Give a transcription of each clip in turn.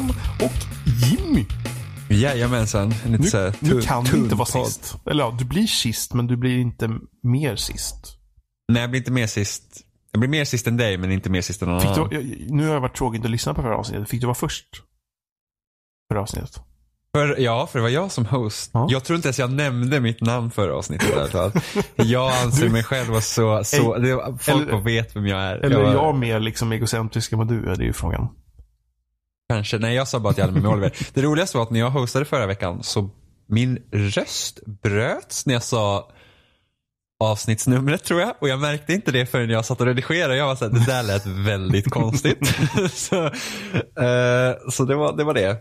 Johan och Jimmy. Jajamensan. En lite Nu, så här nu kan du inte vara sist. Eller ja, du blir sist, men du blir inte mer sist. Nej, jag blir inte mer sist. Jag blir mer sist än dig, men inte mer sist än någon Fick annan. du, nu har jag varit tråkig att lyssna på förra avsnittet. Fick du vara först? Förra avsnittet. För, ja, för det var jag som host. Ja. Jag tror inte ens jag nämnde mitt namn förra avsnittet. fall. Jag anser mig själv vara så, så det, folk eller- vet vem jag är. Eller jag, är jag mer liksom egocentrisk än vad du är? Det är ju frågan. Kanske. Nej, jag sa bara att jag hade med mig Oliver. Det roligaste var att när jag hostade förra veckan så min röst bröts när jag sa avsnittsnumret tror jag. Och jag märkte inte det förrän jag satt och redigerade. Jag var såhär, det där lät väldigt konstigt. så eh, så det, var, det var det.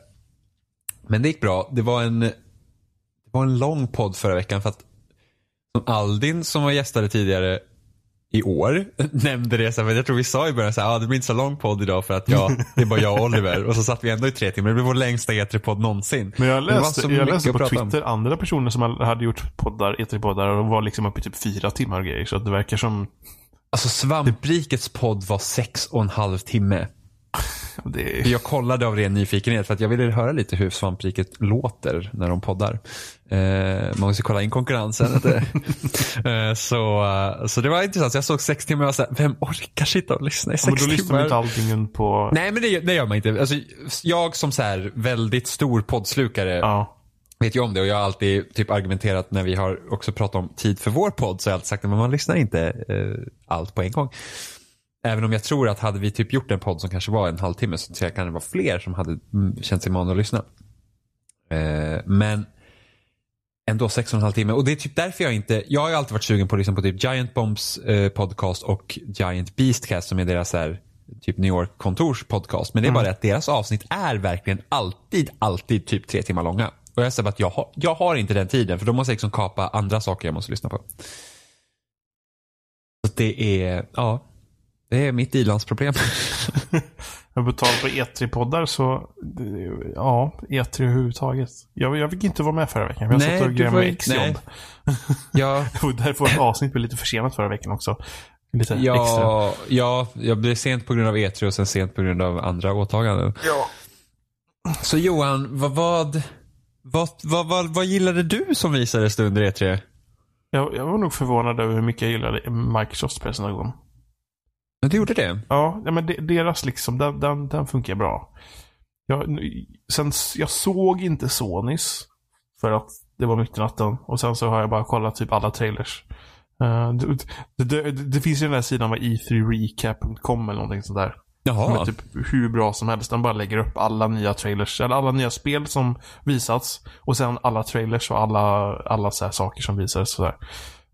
Men det gick bra. Det var en, det var en lång podd förra veckan för att som Aldin som var gästare tidigare i år nämnde det, så här, men jag tror vi sa i början så här, ah, det blir inte så lång podd idag för att jag, det är bara jag och Oliver. Och så satt vi ändå i tre timmar. Det blev vår längsta E3-podd någonsin. Men jag läste, jag läste att på prata om. Twitter andra personer som hade gjort poddar, E3-poddar och de var liksom uppe i typ fyra timmar och grejer. Så att det verkar som... Alltså Svamprikets podd var sex och en halv timme. Det är... Jag kollade av ren nyfikenhet för att jag ville höra lite hur Svampriket låter när de poddar. Eh, man måste kolla in konkurrensen. eh, så, eh, så det var intressant. Så jag såg sex timmar och var här, vem orkar sitta och lyssna i Ja, men sex då lyssnar man timmar? inte allting på... Nej men det, det gör man inte. Alltså, jag som så här väldigt stor poddslukare Ja. vet ju om det och jag har alltid typ argumenterat när vi har också pratat om tid för vår podd så har jag alltid sagt att man lyssnar inte eh, allt på en gång. Även om jag tror att hade vi typ gjort en podd som kanske var en halvtimme så tror jag kan det vara fler som hade mm, känt sig manade att lyssna. Eh, men ändå sex och en halv timme och det är typ därför jag inte, jag har ju alltid varit sugen på liksom på typ Giant Bombs eh, podcast och Giant Beastcast som är deras här, typ New York kontors podcast. Men det är bara det att deras avsnitt är verkligen alltid, alltid typ tre timmar långa. Och jag säger att jag har, jag har inte den tiden för då måste jag liksom kapa andra saker jag måste lyssna på. Så det är, ja, det är mitt ilandsproblem. På tal på E3-poddar så, det- ja, E3 överhuvudtaget. Jag, jag fick inte vara med förra veckan. Jag Nej, satt och du grejade får med exjobb. ja, Och därför var ett avsnitt blev lite försenat förra veckan också. Lite extra. ja, ja, jag blev sent på grund av E3 och sen sent på grund av andra åtaganden. Ja. Så Johan, vad, vad, vad, vad, vad, vad gillade du som visades under E E3? Jag, jag var nog förvånad över hur mycket jag gillade Microsofts presentation. Men du gjorde det? Ja, ja men de, deras liksom, den, den, den funkar bra. Jag, sen, jag såg inte Sonys. För att det var mitt i natten. Och sen så har jag bara kollat typ alla trailers. Eh, det, det, det, det finns ju den där sidan med e3recap.com eller någonting sånt där. Som Jaha. är typ hur bra som helst. Den bara lägger upp alla nya trailers, eller alla nya spel som visats. Och sen alla trailers och alla, alla så här saker som visades. Så, där.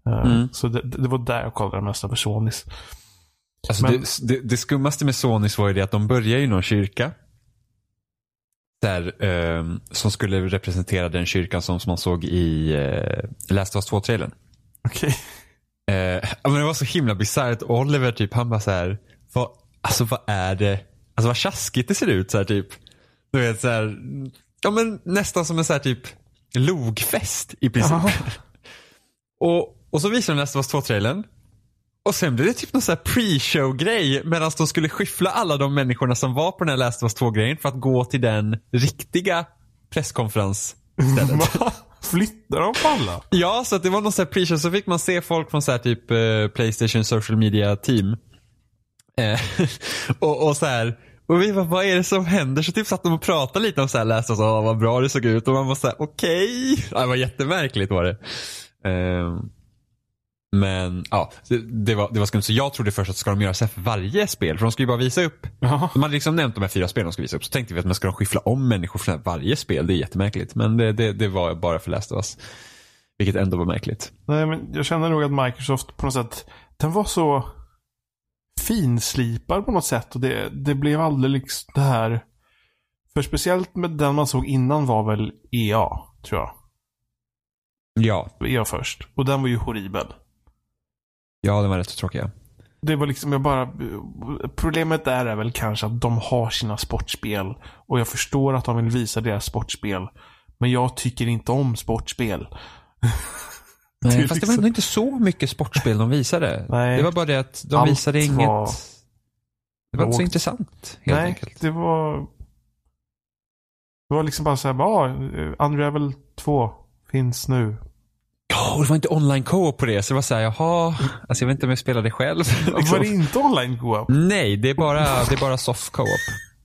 Eh, Mm. så det, det var där jag kollade mest på Sonys. Alltså Men- det, det, det skummaste med Sonys var ju det att de började i någon kyrka. Där, ehm, som skulle representera den kyrkan som, som man såg i eh, Last of Us 2-trailern. Okej. Eh, ja, men det var så himla bisarrt. Oliver typ, han bara så här, vad, alltså vad är det? Alltså vad tjaskigt det ser ut så här typ. Du vet så här, ja men nästan som en så här typ logfest i princip. Och, och så visade de Last of Us 2-trailern. Och sen blev det typ någon sån här pre-show-grej medan de skulle skyffla alla de människorna som var på den här Last of Us 2-grejen för att gå till den riktiga presskonferensstället. Va? Flyttar de på alla? Ja, så att det var någon sån här pre-show så fick man se folk från så här typ eh, Playstation social media team. Eh, och, och så här. Och vi bara, vad är det som händer? Så typ satt de och pratade lite om så här, läste och så, vad bra det såg ut. Och man var så här, okej. Ja, Det var jättemärkligt var det. Eh, men ja, det, var, det var skumt. Så jag trodde först att ska de göra så här för varje spel? För de skulle ju bara visa upp. Jaha. De hade liksom nämnt de här fyra spelen de skulle visa upp. Så tänkte vi att man ska de skyffla om människor från varje spel? Det är jättemärkligt. Men det, det, det var bara för Last of Us. Vilket ändå var märkligt. Nej, men jag känner nog att Microsoft på något sätt, den var så finslipad på något sätt. Och det, det blev aldrig liksom det här. För speciellt med den man såg innan var väl EA, tror jag. Ja, EA först. Och den var ju horribel. Ja den var rätt tråkig. ja. Det var liksom, jag bara... Problemet där är väl kanske att de har sina sportspel. Och jag förstår att de vill visa deras sportspel. Men jag tycker inte om sportspel. Nej, Det fast det var liksom- ändå inte så mycket sportspel de visade. Nej. Det var bara det att de visade inget. var Det var inte så intressant helt Nej, enkelt. det var... Det var liksom bara så här, ja, Unravel 2 finns nu. Ja, och det var inte online co-op på det. Så det var så här, jaha, alltså jag vet inte om jag spelade själv. liksom. Var det inte online co-op? Nej, det är bara, det är bara soft co-op.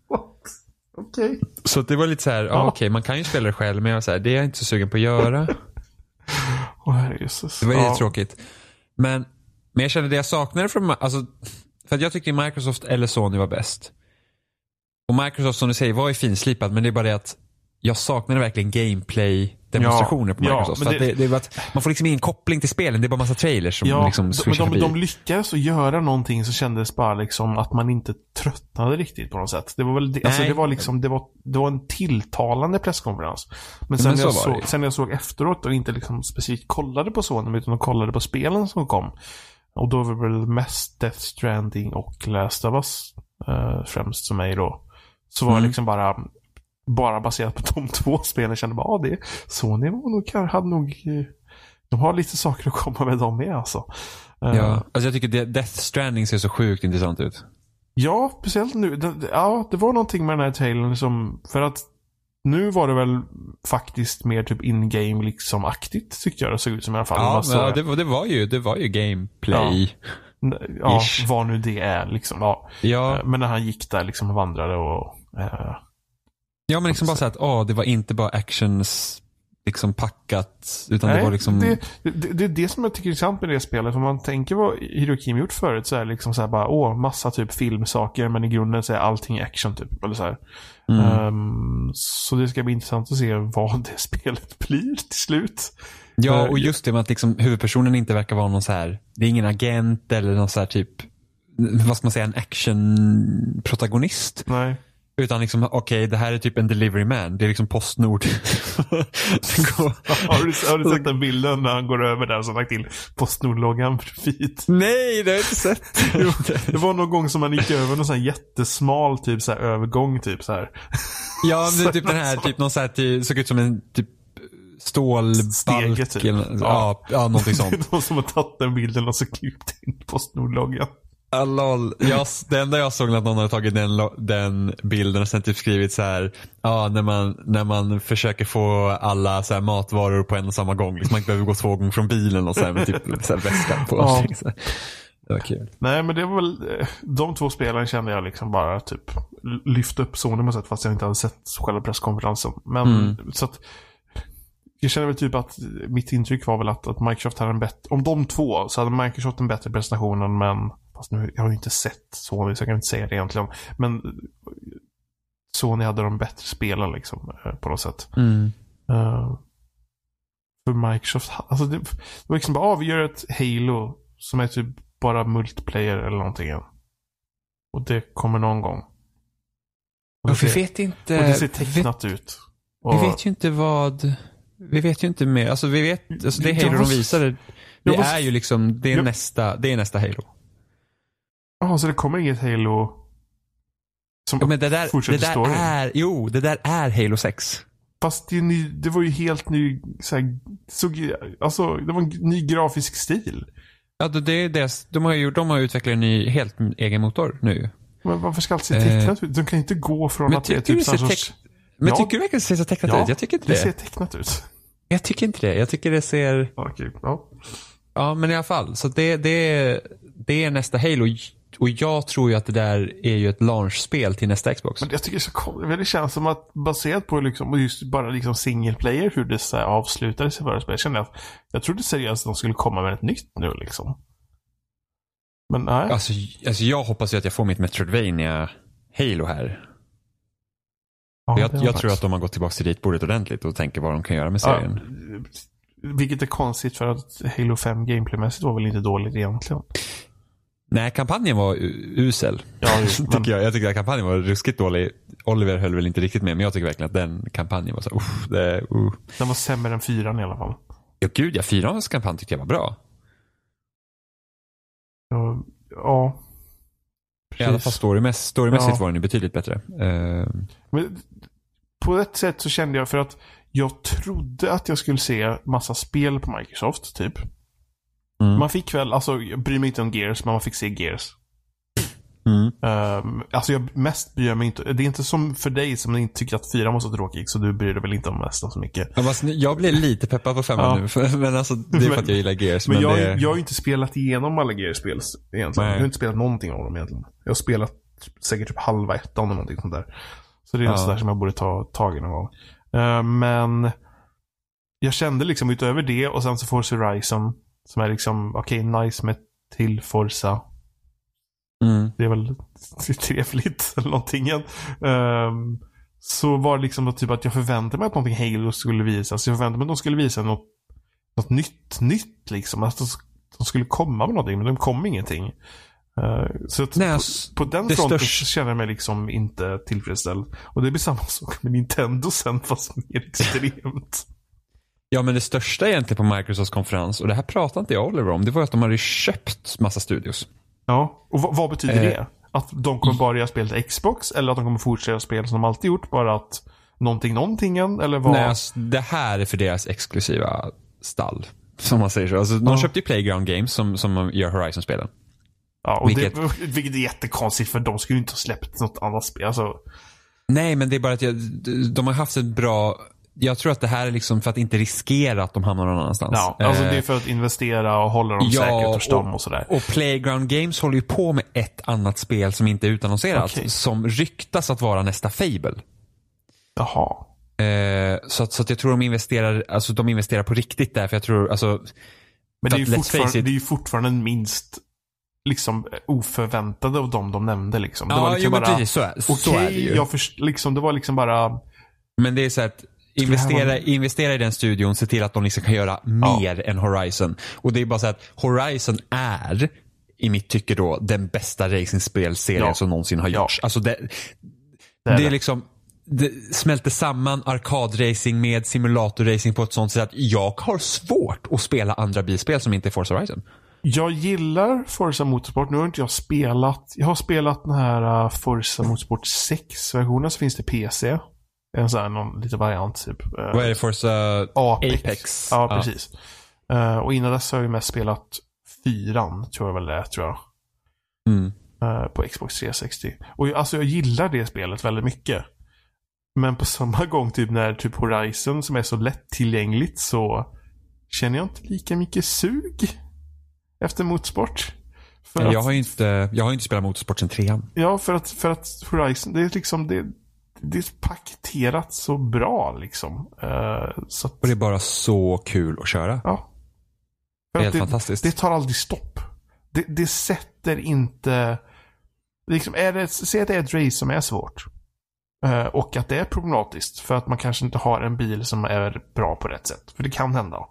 Okej. Så det var lite så här, ja, Ja. okej, man kan ju spela det själv, men jag var så här, det är jag inte så sugen på att göra. Åh herrejösses. Det var ja. lite tråkigt. Men, men jag kände det jag saknade från, alltså, för att jag tyckte Microsoft eller Sony var bäst. Och Microsoft som du säger var ju finslipad, men det är bara det att jag saknade verkligen gameplay demonstrationer på Ja, Microsoft. men för att det- det, det var att man får liksom ingen koppling till spelen, det är bara massa trailers som Ja, liksom swishar de, förbi. de lyckades att göra någonting så kändes bara liksom att man inte tröttnade riktigt på något sätt. Det var väl det, alltså det var liksom, det var, det var en tilltalande presskonferens. Men sen, men så jag, var såg, det sen jag såg efteråt och inte liksom specifikt kollade på Sony utan kollade på spelen som kom. Och då var det väl mest Death Stranding och Last of Us eh, främst för mig då. Så var det Mm. liksom bara bara baserat på de två spelen kände bara, ja det, Sony var nog, hade nog, eh, de har lite saker att komma med de med alltså. Eh, Ja, alltså jag tycker Death Stranding ser så sjukt intressant ut. Ja, speciellt nu. Ja, det var någonting med den här trailern som, för att nu var det väl faktiskt mer typ in-game liksom aktigt tyckte jag det såg ut som i alla fall. Ja, ja det, var- det, var ju, det var ju gameplay. ja, ish. vad nu det är liksom. Ja. Ja, Eh, Men när han gick där liksom och vandrade och eh, ja men liksom bara så att, åh, det var inte bara actions liksom packat, utan Nej, det var liksom... det, det, det är det som jag tycker är intressant med det spelet. Om man tänker vad Hirokim gjort förut så är det liksom så bara, åh, massa typ filmsaker men i grunden så är allting action typ. Eller så här. Mm. Ehm, så det ska bli intressant att se vad det spelet blir till slut. Ja, och just det med att liksom huvudpersonen inte verkar vara någon så här, det är ingen agent eller någon så här typ, vad ska man säga, en action-protagonist. Nej. Utan liksom, okej, det här är typ en delivery man. Det är liksom Postnord. Har du, har du sett den bilden när han går över där som lagt till Postnord-loggan bredvid? Nej, det har jag inte sett. Det var någon gång som man gick över någon sån här jättesmal typ så här övergång typ så här. Ja, men det är typ den här, typ någon så här, till, såg ut som en typ stålbalk. Typ. eller- Ja, ja, någonting Det är sånt. någon som har tagit den bilden och så klippt in Postnord-loggan. Ah, lol. Jag, det enda jag såg att någon hade tagit den, den bilden och sen typ skrivit så här, ja när man, när man försöker få alla så här matvaror på en och samma gång. Liksom man behöver gå två gånger från bilen och så här med typ så här väskan på. Ja. Så här. Det var kul. Nej men det var väl, eh, de två spelen kände jag liksom bara typ lyfte upp Sony på sätt fast jag inte hade sett själva presskonferensen. Men Mm. så att jag känner väl typ att mitt intryck var väl att, att Microsoft hade en bättre, om de två så hade Microsoft en bättre presentation än men fast nu, jag har ju inte sett Sony så jag kan inte säga det egentligen. Men Sony hade de bättre spelen liksom eh, på något sätt. Mm. Eh, för Microsoft, alltså det, det var liksom bara, ah, vi gör ett Halo som är typ bara multiplayer eller någonting. Och det kommer någon gång. Och Och vi ser, vet inte. och det ser vi, tecknat ut. vi Och, vet ju inte vad. Vi vet ju inte mer. Alltså vi vet, alltså det Halo de visade. Det är ju liksom, det är nästa, det är nästa Halo. Ja, så det kommer inget Halo som Ja, men det där, det fortsätter där storyn. är, jo, det där är Halo 6. Fast det, ny, det var ju helt ny, så här, såg, alltså det var en ny grafisk stil. Ja, det det är det. De har ju de har utvecklat en ny, helt egen motor nu. Men varför ska allt se Eh, tecknat ut? De kan inte gå från men att det är typ det så sorts... Men Ja. tycker du verkligen att det ser så tecknat Ja, ut? Jag tycker inte Det det. ser tecknat ut. Jag tycker inte det. Jag tycker det ser, Okej, ja. ja men i alla fall. Så det, det, det är nästa Halo. Och jag tror ju att det där är ju ett launchspel till nästa Xbox. Men jag tycker det är så konstigt. Det känns som att baserat på liksom, just bara liksom single player hur det så här avslutades i förra spelet. Kände jag att jag trodde seriöst att de skulle komma med ett nytt nu liksom. Men nej. Alltså, alltså jag hoppas ju att jag får mitt Metroidvania Halo här. Ja, jag jag tror att de har gått tillbaka till ritbordet ordentligt och tänker vad de kan göra med Ja, serien. vilket är konstigt för att Halo 5 gameplaymässigt var väl inte dåligt egentligen. Nej, kampanjen var usel. Ja, men- tycker jag. jag tycker att kampanjen var ruskigt dålig. Oliver höll väl inte riktigt med, men jag tycker verkligen att den kampanjen var så uff, det, uh. Den var sämre än fyran i alla fall. Ja, gud ja. Fyrans kampanj tyckte jag var bra. Ja. ja. I alla fall storymässigt, storymässigt Ja. var den ju betydligt bättre. Eh, Men på ett sätt så kände jag för att Jag trodde att jag skulle se massa spel på Microsoft, typ. Mm. Man fick väl, alltså jag bryr mig inte om Gears, men man fick se Gears. Mm. Um, alltså jag mest bryr mig inte. Det är inte som för dig som inte tycker att fyran var så tråkig, så du bryr dig väl inte om nästan så mycket. Ja, jag blir lite peppad på femman Ja. nu. för- Men alltså, det är för att jag gillar Gears. Men, Men, jag, det... jag har ju inte spelat igenom alla Gears-spel egentligen. Nej. Jag har inte spelat någonting av dem egentligen. Jag har spelat säkert typ halva ettan eller någonting sånt där. Så det är Ja. något sådär som jag borde ta tag i någon gång. Uh, men jag kände liksom utöver det och sen så Forza Horizon. Som är liksom, okej, nice med till Forza. Mm. Det är väl trevligt eller någonting. Ehm, så var det liksom typ att jag förväntade mig att någonting Halo skulle visas. Jag förväntade mig att de skulle visa något, något nytt, nytt liksom. Att de, de skulle komma med någonting, men de kom ingenting. Eh, så Nej, på, alltså, på den fronten så känner jag mig liksom inte tillfredsställd. Och det blir samma sak med Nintendo sen, fast mer extremt. Ja, men det största egentligen på Microsofts konferens, och det här pratade inte jag Oliver om, det var att de hade köpt massa studios. Ja, och vad, vad betyder Eh, det? Att de kommer bara göra spel till Xbox? Eller att de kommer fortsätta spela som de alltid gjort? Bara att någonting, någontingen? Eller vad? Nej, alltså, det här är för deras exklusiva stall. Som man säger så. Alltså, de Ja. köpte ju Playground Games som, som gör Horizon-spelen. Ja, och Vilket- det, vilket är jättekonstigt för de skulle ju inte ha släppt något annat spel. Alltså, Nej, men det är bara att jag, de har haft ett bra... Jag tror att det här är liksom för att inte riskera att de hamnar någon annanstans. ja, alltså Eh, det är för att investera och hålla dem ja, säkert hos dem och- och sådär. Och Playground Games håller ju på med ett annat spel som inte är utannonserat. Okej. Som ryktas att vara nästa Fable. Jaha. Eh, så, att, så att jag tror de investerar, alltså de investerar på riktigt där. För jag tror, alltså, Men det är, ju fortfarande, det är ju fortfarande minst liksom oförväntade av dem de nämnde liksom. Det var ja, liksom jo, bara, precis så är, så okej, är det ju. jag först, liksom, det var liksom bara, Men det är så att investera, investera i den studion, se till att de liksom kan göra mer än Horizon. Och det är bara så att Horizon är, i mitt tycke då, den bästa racingspelserien Ja. som någonsin har Ja. gjorts. Alltså det, det är det är liksom, det smälter samman arkadracing med simulatorracing på ett sånt sätt att jag har svårt att spela andra bilspel som inte är Forza Horizon. Jag gillar Forza Motorsport. Nu har inte jag spelat. Jag har spelat den här uh, Forza Motorsport 6-versionen så finns det PC. En sån här någon liten variant typ. Uh, Vad är det Forza Apex. Apex? Ja, precis. Uh, och innan dess har jag ju mest spelat fyran, tror jag väl det är, tror jag. Mm. uh, på Xbox 360. Och jag, alltså jag gillar det spelet väldigt mycket. Men på samma gång, typ när typ Horizon som är så lättillgängligt så känner jag inte lika mycket sug efter motorsport. För Jag att, har ju inte, jag har ju inte spelat motorsport sen trean. Ja, för att, för att Horizon, det är liksom det, det är paketerat så bra liksom. Eh, så att, Och det är bara så kul att köra. ja. Det är helt fantastiskt. Det tar aldrig stopp. Det, det sätter inte... Liksom, är det, säg att det är ett race som är svårt. eh, och att det är problematiskt för att man kanske inte har en bil som är bra på rätt sätt. För det kan hända.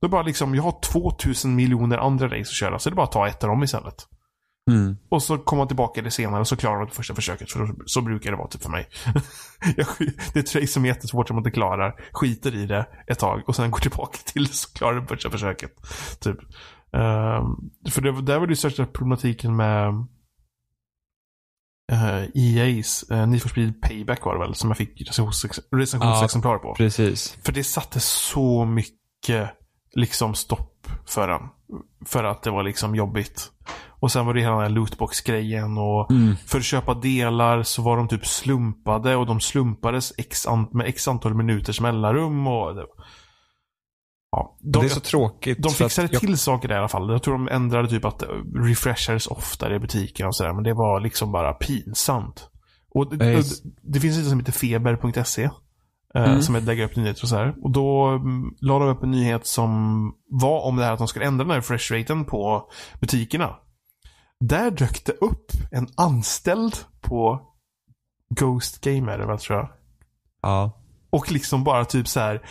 Då bara liksom, jag har 2000 miljoner andra race att köra, så det är bara att ta ett av dem istället. Mm. Och så kommer man tillbaka det senare och så klarar man det första försöket. För så, så brukar det vara typ för mig. jag, det är ett race som är jättesvårt som man inte klarar. Skiter i det ett tag och sen går tillbaka till det så klarar det första försöket. Typ. Ehm, för det, där var det största problematiken med uh, EA's uh, Need for Speed Payback var det väl som jag fick recensions- recensionsexemplar på. Precis. För det satte så mycket liksom stopp för den. För att det var liksom jobbigt. Och sen var det hela den här lootbox-grejen och Mm. för att köpa delar så var de typ slumpade och de slumpades x med x antal minuters mellanrum och det... Ja, de, det är så tråkigt. de fixade jag, till saker där i alla fall. Jag tror de ändrade typ att refreshers oftare i butiken och sådär. Men det var liksom bara pinsamt. Och det, och det finns en som heter feber.se. eh, Mm. Som lägger upp nyheter och så här. Och då mm, la de upp en nyhet som var om det här att de skulle ändra den här refresh-raten på butikerna. Där dök det upp en anställd på Ghost Game är det väl tror jag. ja. Och liksom bara typ så här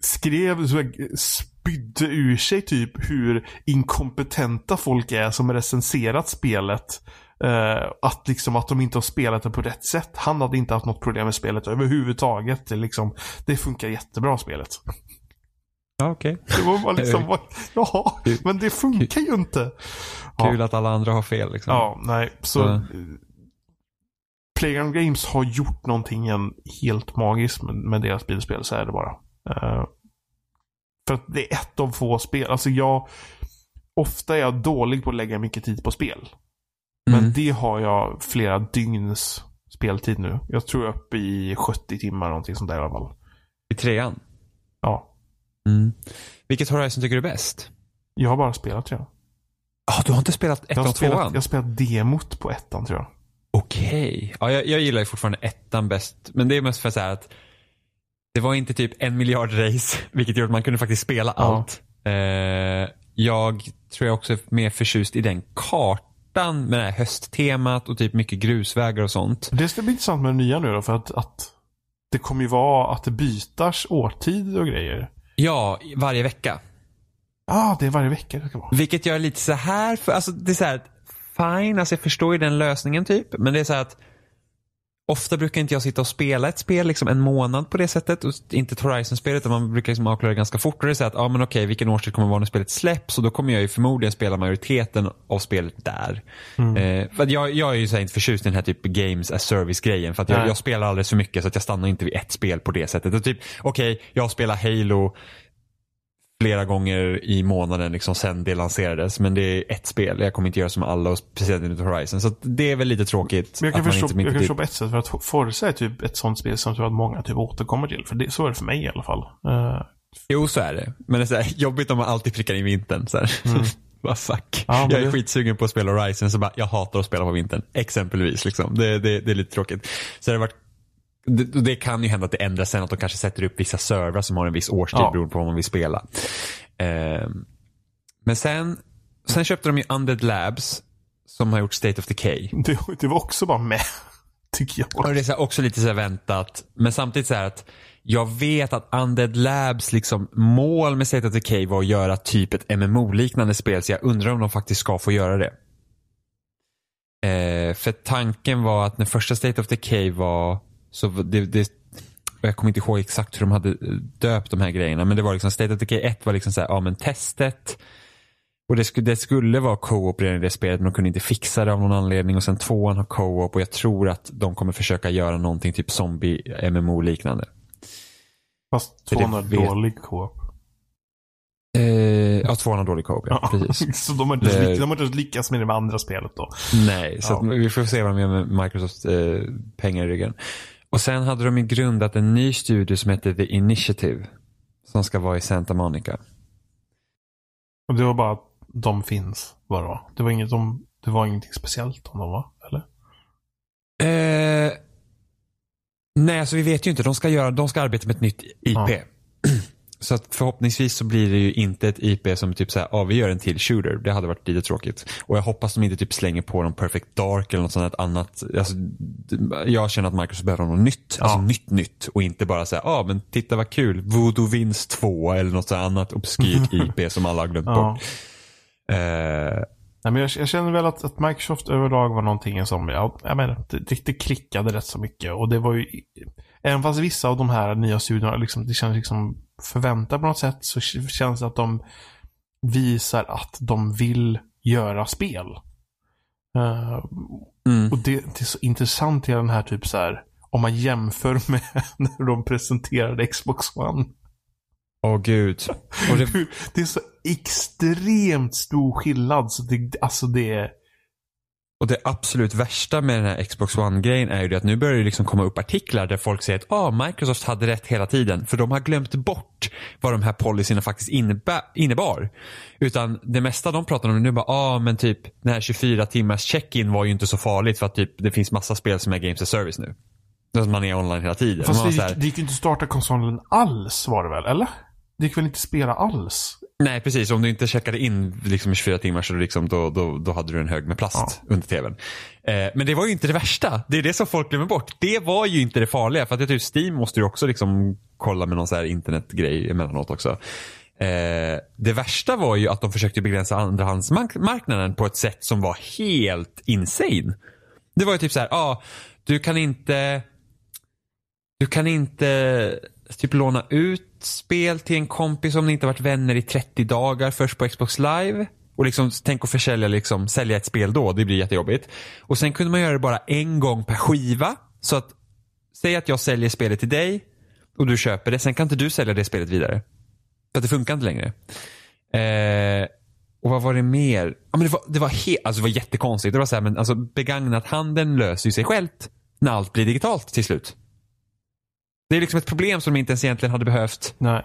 skrev, så här, spydde ur sig typ hur inkompetenta folk är som recenserat spelet. Eh, att liksom att de inte har spelat det på rätt sätt. Han hade inte haft något problem med spelet överhuvudtaget. Det, liksom, det funkar jättebra spelet. ja, okej. Det var bara liksom, bara, ja, men det funkar ju inte. Ja. Kul att alla andra har fel liksom. Ja, nej. Så Ja. eh, Playground Games har gjort någonting helt magiskt med, med deras bilspel, så är det bara. Uh, för att det är ett av få spel. Alltså jag... Ofta är jag dålig på att lägga mycket tid på spel. Men Mm. det har jag flera dygns speltid nu. Jag tror jag är uppe i 70 timmar någonting sånt där i alla fall. I trean. Ja. Mm. Vilket Horizon tycker du är bäst? Jag har bara spelat jag. Ja, du har inte spelat ettan och spelat, tvåan? jag har spelat demot på ettan tror jag. Okej. Ja, jag, jag gillar ju fortfarande ettan bäst. Men det är mest för så här att det var inte typ en miljard race, vilket gjorde att man kunde faktiskt spela Ja. allt. Eh, jag tror jag också är mer förtjust i den kartan med det här hösttemat och typ mycket grusvägar och sånt. Det ska bli intressant med det nya nu då för att, att det kommer ju vara att det bytars årtid och grejer. Ja, varje vecka. Ja, ah, det är varje vecka det ska vara. Vilket jag är lite så här för, alltså det är så här, att, fine, alltså jag förstår ju den lösningen typ. Men det är så här att ofta brukar inte jag sitta och spela ett spel liksom en månad på det sättet. Och inte ett Horizon-spel utan man brukar liksom avklara det ganska fort. Och det är så att, ja men okej, vilken årstid kommer det vara när spelet släpps? Och då kommer jag ju förmodligen spela majoriteten av spelet där. Eh, för jag, jag är ju så inte förtjust i den här typ games as service-grejen. För jag, jag spelar alldeles för mycket så att jag stannar inte vid ett spel på det sättet. Och typ, okej, jag spelar Halo flera gånger i månaden liksom sen det lanserades. Men det är ett spel. Jag kommer inte göra som alla och speciellt inte Horizon. Så det är väl lite tråkigt. Men jag kan att man förstå, jag kan förstå på ett sätt för att Forza är typ ett sånt spel som jag tror att många typ återkommer till. För det, så är det för mig i alla fall. Eh, Jo, så är det. Men det är så här, jobbigt om man alltid prickar in vintern. Så här. Vad fuck. Mm. Ja, jag är det- skitsugen på att spela Horizon så bara, jag hatar att spela på vintern. Exempelvis. Liksom. Det, det, det är lite tråkigt. Så det, har varit, det, det kan ju hända att det ändras sen att de kanske sätter upp vissa servrar som har en viss årstid Ja. beroende på vad man vill spela. Ehm, men sen, sen köpte de ju Undead Labs som har gjort State of Decay. det, det var också bara med. Tycker jag. Och det är också lite så väntat. Men samtidigt så här att jag vet att Undead Labs liksom mål med State of Decay var att göra typ ett MMO-liknande spel. Så jag undrar om de faktiskt ska få göra det. Eh, för tanken var att när första State of Decay var så det, det jag kommer inte ihåg exakt hur de hade döpt de här grejerna. Men det var liksom State of Decay 1 var liksom så här, ja men testet. Och det skulle, det skulle vara co-op redan i det spelet men de kunde inte fixa det av någon anledning. Och sen tvåan har co-op och jag tror att de kommer försöka göra någonting typ zombie MMO liknande. Fast tvåan är vet- dålig co-op. Eh, ja, tvåan har dålig co-op ja, precis. så de har, inte, de har inte lyckats med det med andra spelet då. Nej, så Ja. vi får se vad de gör med Microsofts eh, pengar i ryggen. Och sen hade de ju grundat en ny studio som heter The Initiative. Som ska vara i Santa Monica. Och det var bara att de finns. Bara. då. Det var, inget, de, det var ingenting speciellt om dem va? Eller? Eh, nej, alltså vi vet ju inte. De ska, göra, de ska arbeta med ett nytt IP. Ja. Så att förhoppningsvis så blir det ju inte ett IP som typ såhär, ja vi gör en till shooter. Det hade varit lite tråkigt. Och jag hoppas de inte typ slänger på dem Perfect Dark eller något sånt annat. Alltså, jag känner att Microsoft behöver något nytt. Alltså Ja. nytt nytt. Och inte bara säga, ja men titta vad kul. Voodoo Vince 2 eller något sånt annat obskyrt IP som alla har glömt Ja. bort. Eh, Nej, men jag, jag känner väl att, att Microsoft överlag var någonting som, ja, jag menar, det, det, klickade rätt så mycket. Och det var ju, även fast vissa av de här nya studierna, liksom, det känns liksom förväntat på något sätt, så känns det att de visar att de vill göra spel. Eh, mm. och det, det är så intressant i den här typ så här, om man jämför med när de presenterade Xbox One. Åh gud. Och det, Det är så extremt stor skillnad. Så det, alltså det är... Och det absolut värsta med den här Xbox One-grejen är ju det att nu börjar det liksom komma upp artiklar där folk säger att ah, Microsoft hade rätt hela tiden. För de har glömt bort vad de här policyerna faktiskt innebar. Utan det mesta de pratar om nu bara, ah, men typ den här 24 timmars check-in var ju inte så farligt för att typ det finns massa spel som är games as service nu. Att man är online hela tiden. Fast det så här, gick, det gick ju inte att starta konsolen alls var det väl? Eller? Det gick väl inte att spela alls? Nej, precis. Om du inte checkade in liksom i 24 timmar så liksom, då, då, då hade du en hög med plast under tvn. Eh, men det var ju inte det värsta. Det är det som folk glömmer bort. Det var ju inte det farliga. För att jag tror Steam måste ju också liksom kolla med någon så här internetgrej emellanåt också. Eh, det värsta var ju att de försökte begränsa andrahandsmarknaden på ett sätt som var helt insane. Det var ju typ så här, ja, ah, du kan inte du kan inte typ låna ut spel till en kompis om ni inte varit vänner i 30 dagar först på Xbox live. Och liksom, tänk att försälja, liksom, sälja ett spel då, det blir jättejobbigt. Och sen kunde man göra det bara en gång per skiva. Så att, säg att jag säljer spelet till dig och du köper det. Sen kan inte du sälja det spelet vidare. För att det funkar inte längre. Eh, och vad var det mer? Ja, men det, var, det, var he- alltså, det var jättekonstigt. Det var så här, men alltså, begagnat handeln löser ju sig självt när allt blir digitalt till slut. Det är liksom ett problem som de inte ens egentligen hade behövt Nej.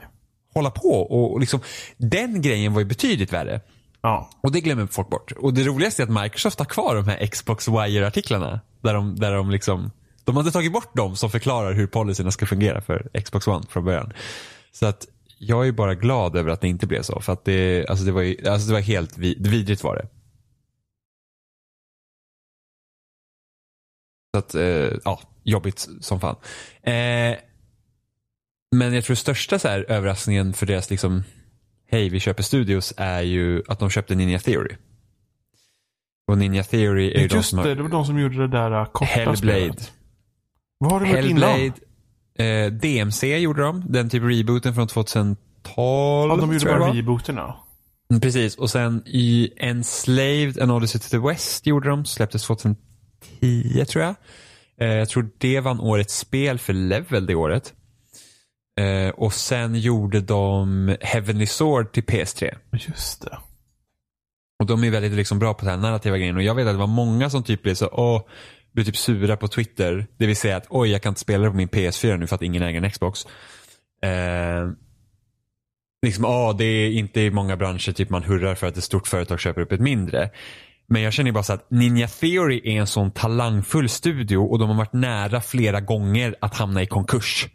hålla på. Och, och liksom, den grejen var ju betydligt värre. Ja. Och det glömmer folk bort. Och det roligaste är att Microsoft har kvar de här Xbox Wire-artiklarna. Där de, där de liksom, de hade tagit bort dem som förklarar hur policyerna ska fungera för Xbox One från början. Så att jag är bara glad över att det inte blev så. För att det, alltså det, var, ju, alltså det var helt vid, vidrigt var det. Så att, eh, ja, jobbigt som fan. Eh, men jag tror största så här, överraskningen för deras liksom, hej vi köper studios är ju att de köpte Ninja Theory. Och Ninja Theory är ju de Just som det, har det var de som gjorde det där uh, korta Hellblade. spelet. Vad har de gjort innan? Hellblade, eh, DMC gjorde de, den typ rebooten från 2012. Ja, de gjorde bara det rebooterna. Mm, Precis, och sen i Enslaved, An Odyssey to the West gjorde de, släpptes 2010 tror jag. Eh, jag tror det vann årets spel för Level det året. Eh, och sen gjorde de Heavenly Sword till PS3. Just det. Och de är väldigt liksom bra på den här narrativa grejen. Och jag vet att det var många som typ blev så, åh, blev typ sura på Twitter. Det vill säga att, oj, jag kan inte spela det på min PS4 nu för att ingen äger en Xbox. Eh, liksom, åh, det är inte i många branscher typ man hurrar för att ett stort företag köper upp ett mindre. Men jag känner bara så att Ninja Theory är en sån talangfull studio och de har varit nära flera gånger att hamna i konkurs.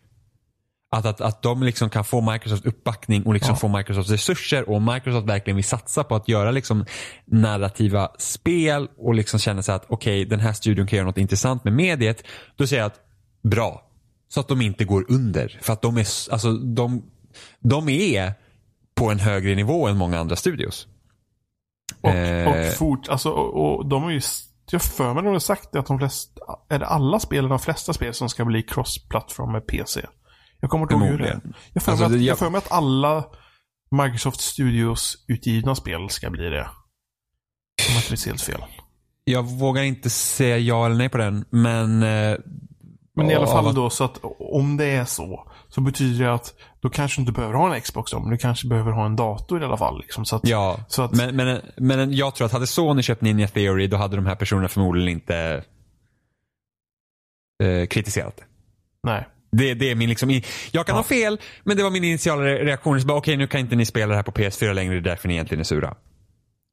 Att, att, att de liksom kan få Microsoft uppbackning och liksom Ja. få Microsoft resurser och Microsoft verkligen vill satsa på att göra liksom narrativa spel och liksom känna sig att okej den här studion kan göra något intressant med mediet. Då säger jag att bra. Så att de inte går under. För att de är, alltså, de, de är på en högre nivå än många andra studios. Och, Eh. och fort, alltså, och, och de har ju, jag för mig de har sagt att de flesta, är det alla spel, de flesta spel som ska bli cross-plattform med PC? Jag kommer inte ihåg hur det är. Jag mig Alltså, att, det- jag mig att alla Microsoft Studios utgivna spel ska bli det. Om jag inte minns helt fel. Jag vågar inte säga ja eller nej på den men eh, Men i alla fall då så att om det är så. Så betyder det att då kanske du inte behöver ha en Xbox då. Men du kanske behöver ha en dator i alla fall. Liksom, så att, Ja, så att, men, men, men jag tror att hade Sony köpt Ninja Theory då hade de här personerna förmodligen inte eh, kritiserat det. Nej. Det, det är min liksom, jag kan Ja. ha fel, men det var min initiala re- reaktion. Bara, Okej, nu kan inte ni spela det här på PS4 längre, det är därför ni egentligen är sura.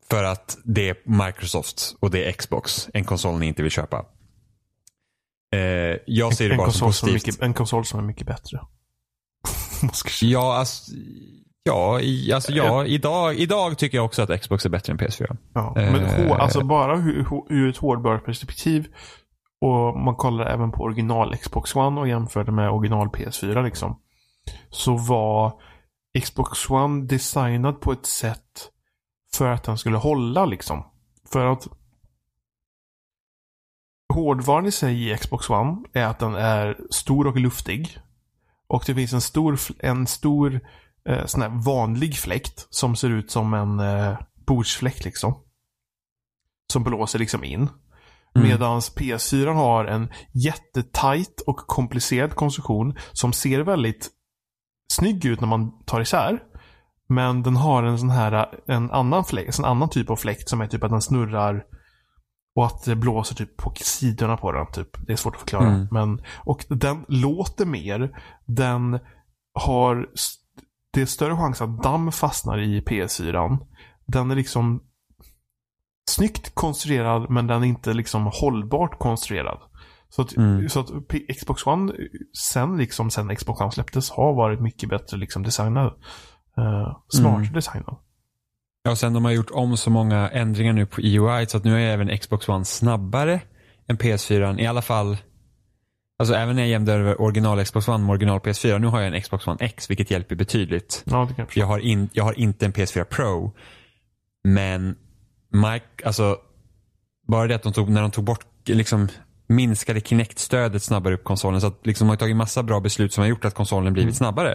För att det är Microsoft och det är Xbox, en konsol ni inte vill köpa. Eh, jag ser det en, bara som konsol som är positivt. mycket, en konsol som är mycket bättre. Ja, alltså, ja, i, alltså, ja idag, idag tycker jag också att Xbox är bättre än PS4. Ja, men Eh. alltså bara ur, ur ett hårdvaruperspektiv och man kollar även på original Xbox One och jämförde med original PS4 liksom. Så var Xbox One designad på ett sätt för att den skulle hålla liksom. För att hårdvaran i sig i Xbox One är att den är stor och luftig. Och det finns en stor, en stor eh, sån här vanlig fläkt som ser ut som en eh, bordsfläkt liksom. Som blåser liksom in. Mm. Medan PS4 har en jättetajt och komplicerad konstruktion som ser väldigt snygg ut när man tar isär. Men den har en sån här, en annan fläkt, en annan typ av fläkt som är typ att den snurrar och att det blåser typ på sidorna på den. Typ. Det är svårt att förklara. Mm. Men, och den låter mer. Den har, det är större chans att damm fastnar i PS4. Den är liksom snyggt konstruerad men den är inte liksom hållbart konstruerad. Så att, Mm. så att Xbox One sen liksom sen Xbox One släpptes har varit mycket bättre liksom designad. Uh, smartare Mm. designad. Ja, och sen de har gjort om så många ändringar nu på EUI så att nu är även Xbox One snabbare än PS4. I alla fall, alltså även när jag jämför original Xbox One med original PS4. Nu har jag en Xbox One X vilket hjälper betydligt. Ja, jag. Jag har, in, jag har inte en PS4 Pro. Men Mike, alltså bara det att de tog, när de tog bort, liksom minskade Kinect-stödet snabbare upp konsolen. Så att liksom de har tagit massa bra beslut som har gjort att konsolen blivit snabbare.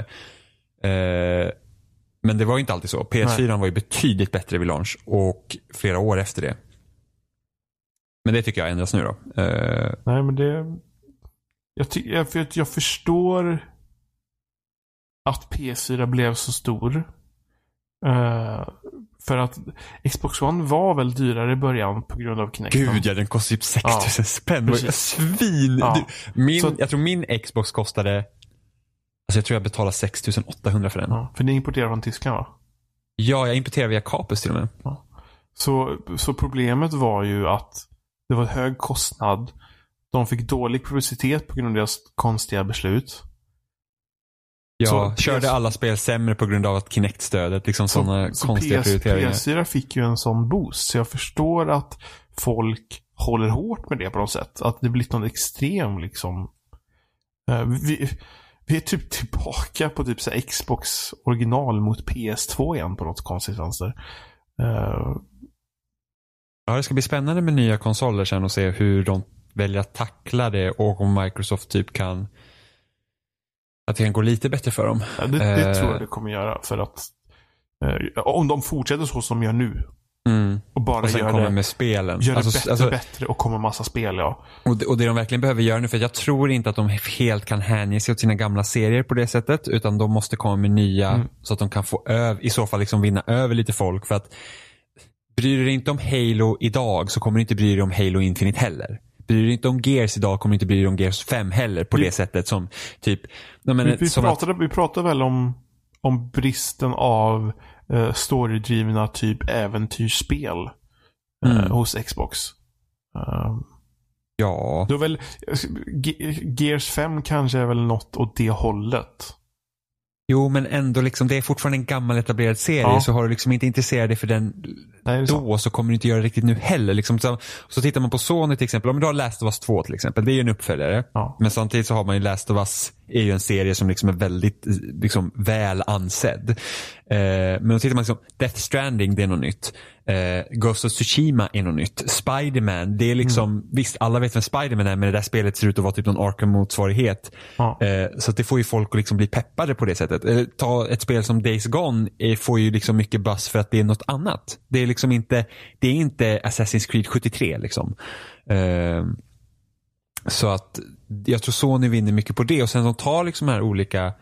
Eh, men det var inte alltid så. PS4 var ju betydligt bättre vid launch och flera år efter det. Men det tycker jag ändras nu då. Eh, Nej, men det... Jag, jag, för jag, förstår att PS4 blev så stor. Uh, för att Xbox One var väl dyrare i början på grund av Kinect. Gud ja, den kostade typ 6000 ja, spänn. Precis. Svin! Ja. Du, min, så, jag tror min Xbox kostade, alltså jag tror jag betalade 6800 för den. Ja, för ni importerar från Tyskland va? Ja, jag importerar via Capus till och med. Ja. Så, så problemet var ju att det var hög kostnad. De fick dålig publicitet på grund av deras konstiga beslut. Ja, så körde PS... alla spel sämre på grund av att Kinect-stödet, liksom sådana konstiga PS, prioriteringar. PS4 fick ju en sån boost, så jag förstår att folk håller hårt med det på något sätt. Att det blivit någon extrem liksom. Uh, vi, vi är typ tillbaka på typ så Xbox original mot PS2 igen på något konstigt vänster. Uh, Ja, det ska bli spännande med nya konsoler sen och se hur de väljer att tackla det och om Microsoft typ kan att det kan gå lite bättre för dem. Ja, det, det uh, tror jag det kommer göra för att uh, om de fortsätter så som de gör nu. Mm. Och bara och sen gör det, med spelen. Gör alltså, det bättre, alltså, bättre och kommer massa spel ja. Och det, och det de verkligen behöver göra nu, för jag tror inte att de helt kan hänge sig åt sina gamla serier på det sättet. Utan de måste komma med nya mm. så att de kan få öv, i så fall liksom vinna över lite folk. För att Bryr du dig inte om Halo idag så kommer du inte bry dig om Halo Infinite heller. Bryr du dig inte om Gears idag kommer du inte bry dig om Gears 5 heller på vi, det sättet som typ. Men, vi, vi, pratade, att, vi pratade väl om, om bristen av uh, storydrivna typ äventyrsspel uh, mm. hos Xbox. Uh, ja. Då väl, Gears 5 kanske är väl något åt det hållet. Jo, men ändå liksom, det är fortfarande en gammal etablerad serie. Ja. Så har du liksom inte intresserat dig för den Nej, då så kommer du inte göra det riktigt nu heller. Liksom, så, så tittar man på Sony till exempel, om du har Last of Us 2 till exempel. Det är ju en uppföljare. Ja. Men samtidigt så har man ju Last of Us, är ju en serie som liksom är väldigt liksom, väl ansedd. Eh, men då tittar man liksom, Death Stranding, det är något nytt. Eh, Ghost of Tsushima är något nytt. Spiderman, det är liksom, mm. visst alla vet vem Spiderman är men det där spelet ser ut att vara typ någon Arkham-motsvarighet. Ja. Eh, så det får ju folk att liksom bli peppade på det sättet. Eh, ta ett spel som Days Gone eh, får ju liksom mycket buzz för att det är något annat. Det är liksom inte, det är inte Assassin's Creed 73 liksom. Eh, så att jag tror Sony vinner mycket på det och sen de tar liksom här olika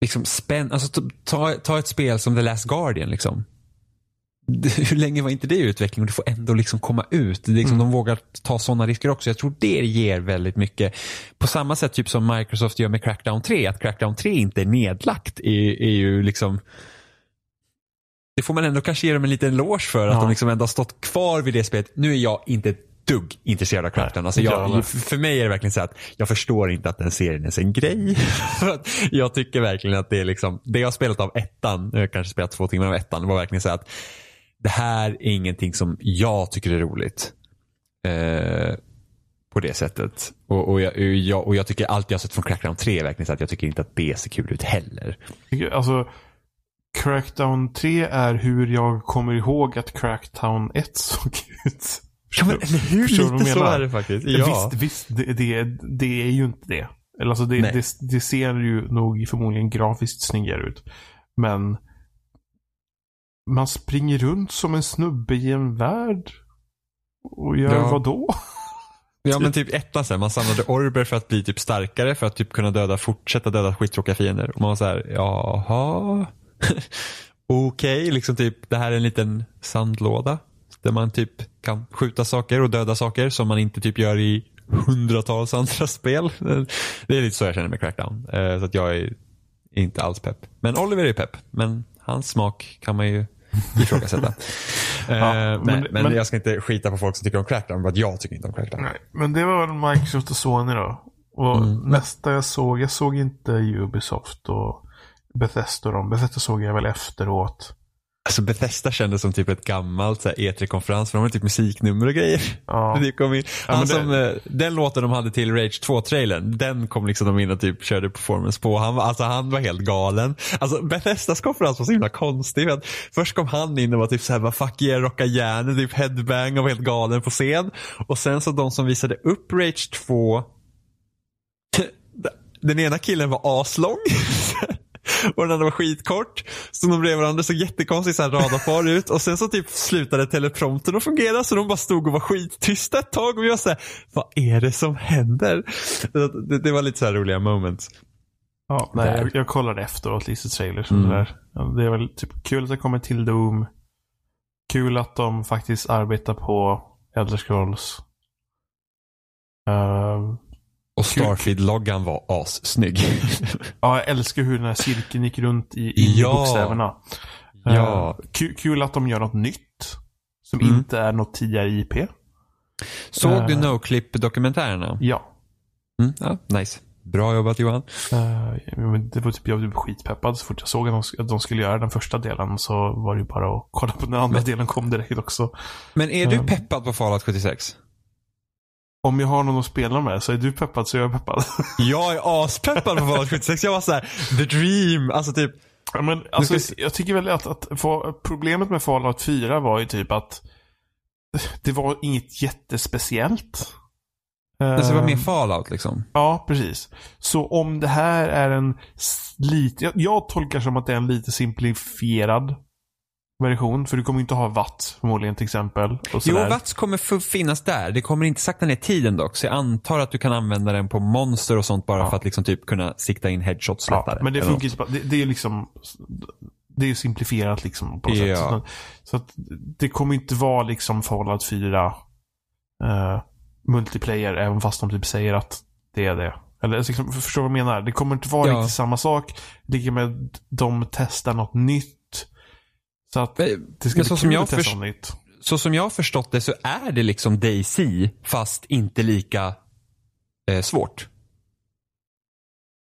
liksom spänn, alltså ta, ta ett spel som The Last Guardian liksom. hur länge var inte det i utveckling och det får ändå liksom komma ut. Det liksom, mm. De vågar ta sådana risker också. Jag tror det ger väldigt mycket. På samma sätt typ som Microsoft gör med Crackdown 3. Att Crackdown 3 inte är nedlagt är, är ju liksom det får man ändå kanske ge dem en liten eloge för. Att de liksom ändå har stått kvar vid det spelet. Nu är jag inte dugg intresserad av Crackdown. Alltså jag, för mig är det verkligen så att jag förstår inte att den serien är en grej. jag tycker verkligen att det är liksom, det jag har spelat av ettan, jag har kanske spelat två timmar av ettan, var verkligen så att det här är ingenting som jag tycker är roligt. Eh, på det sättet. Och, och, jag, jag, och jag tycker allt jag har sett från Crackdown 3 är verkligen så att jag tycker inte att det ser kul ut heller. Alltså, Crackdown 3 är hur jag kommer ihåg att Crackdown 1 såg ut. Ja, men eller hur? Lite så är det faktiskt. Ja. Visst, visst det, det, det är ju inte det. Eller alltså det, det, det, ser ju nog förmodligen grafiskt snyggare ut. Men man springer runt som en snubbe i en värld. Och gör ja. vad då? Ja men typ ettan sen, man samlade orber för att bli typ starkare för att typ kunna döda, fortsätta döda skittråkiga fiender. Och man var så här, jaha. Okej, okay, liksom typ det här är en liten sandlåda. Där man typ kan skjuta saker och döda saker som man inte typ gör i hundratals andra spel. Det är lite så jag känner med Crackdown. Eh, så att jag är inte alls pepp. Men Oliver är pepp. Men hans smak kan man ju ifrågasätta. ja, eh, men, men, men, jag ska inte skita på folk som tycker om Crackdown för att jag tycker inte om Crackdown. Nej, men det var väl Microsoft och Sony då. Och mm. nästa jag såg, jag såg inte Ubisoft och Bethesda. Dem. Bethesda såg jag väl efteråt. Alltså Bethesda kändes som typ ett gammalt E3-konferens för de har typ musiknummer och grejer. Ja. Det kom in. Han ja, som, det... Eh, den låten de hade till Rage 2-trailern, den kom liksom de in och typ körde performance på. Han var, alltså, han var helt galen. Alltså Bethesdas konferens var så himla konstig. Att först kom han in och var typ såhär, vad fuck yeah, rocka järnet, typ headbang och var helt galen på scen. Och sen så de som visade upp Rage 2 den ena killen var aslång. och den andra var skitkort. Så de bredvid varandra såg jättekonstigt radarpar ut och sen så typ slutade teleprompten att fungera så de bara stod och var skittysta ett tag och vi var såhär, vad är det som händer? Det, det, var lite så roliga moments. Ja, nej, jag, jag kollade efteråt lite trailers och Mm. sådär. Ja, Det är väl typ kul att det kommer till Doom. Kul att de faktiskt arbetar på Elder Scrolls. Ehm, Och Starfield-loggan var assnygg. ja, jag älskar hur den här cirkeln gick runt i, i Ja. bokstäverna. ja. Ehm, ku- kul att de gör något nytt. Som Mm. inte är något tidigare IP. Såg du Eh. NoClip-dokumentärerna? Ja. Mm, ja, nice. Bra jobbat Johan. Eh, men det var typ, jag typ skitpeppad så fort jag såg att de, att de skulle göra den första delen så var det ju bara att kolla på den andra Men- delen kom direkt också. Men är du peppad på Fallout 76? Om jag har någon att spela med så är du peppad så är jag peppad. Jag är aspeppad på Fallout 76. Jag var så här, the dream. Alltså typ, Ja, men alltså, ska jag tycker väl att, att problemet med Fallout 4 var ju typ att det var inget jättespeciellt. alltså det var mer Ehm, Fallout liksom. Ja, precis. Så om det här är en lite, jag, jag tolkar som att det är en lite simplifierad version. För du kommer inte ha watt förmodligen till exempel. Och Jo. Vats kommer finnas där. Det kommer inte sakta ner tiden dock. Så jag antar att du kan använda den på monster och sånt bara Ja. för att liksom typ kunna sikta in headshots lättare. Ja, men det funkar Det, det är liksom det är simplifierat liksom på något Ja. sätt. Så, att det kommer inte vara liksom Fallout 4 eh, multiplayer även fast de typ säger att det är det. Eller alltså, liksom, förstår vad jag menar? Det kommer inte vara Ja. riktigt samma sak. Det med att de testar något nytt. Så att det ska bli så kul som jag att testa nytt. Så som jag har förstått det så är det liksom DayZ fast inte lika eh, svårt.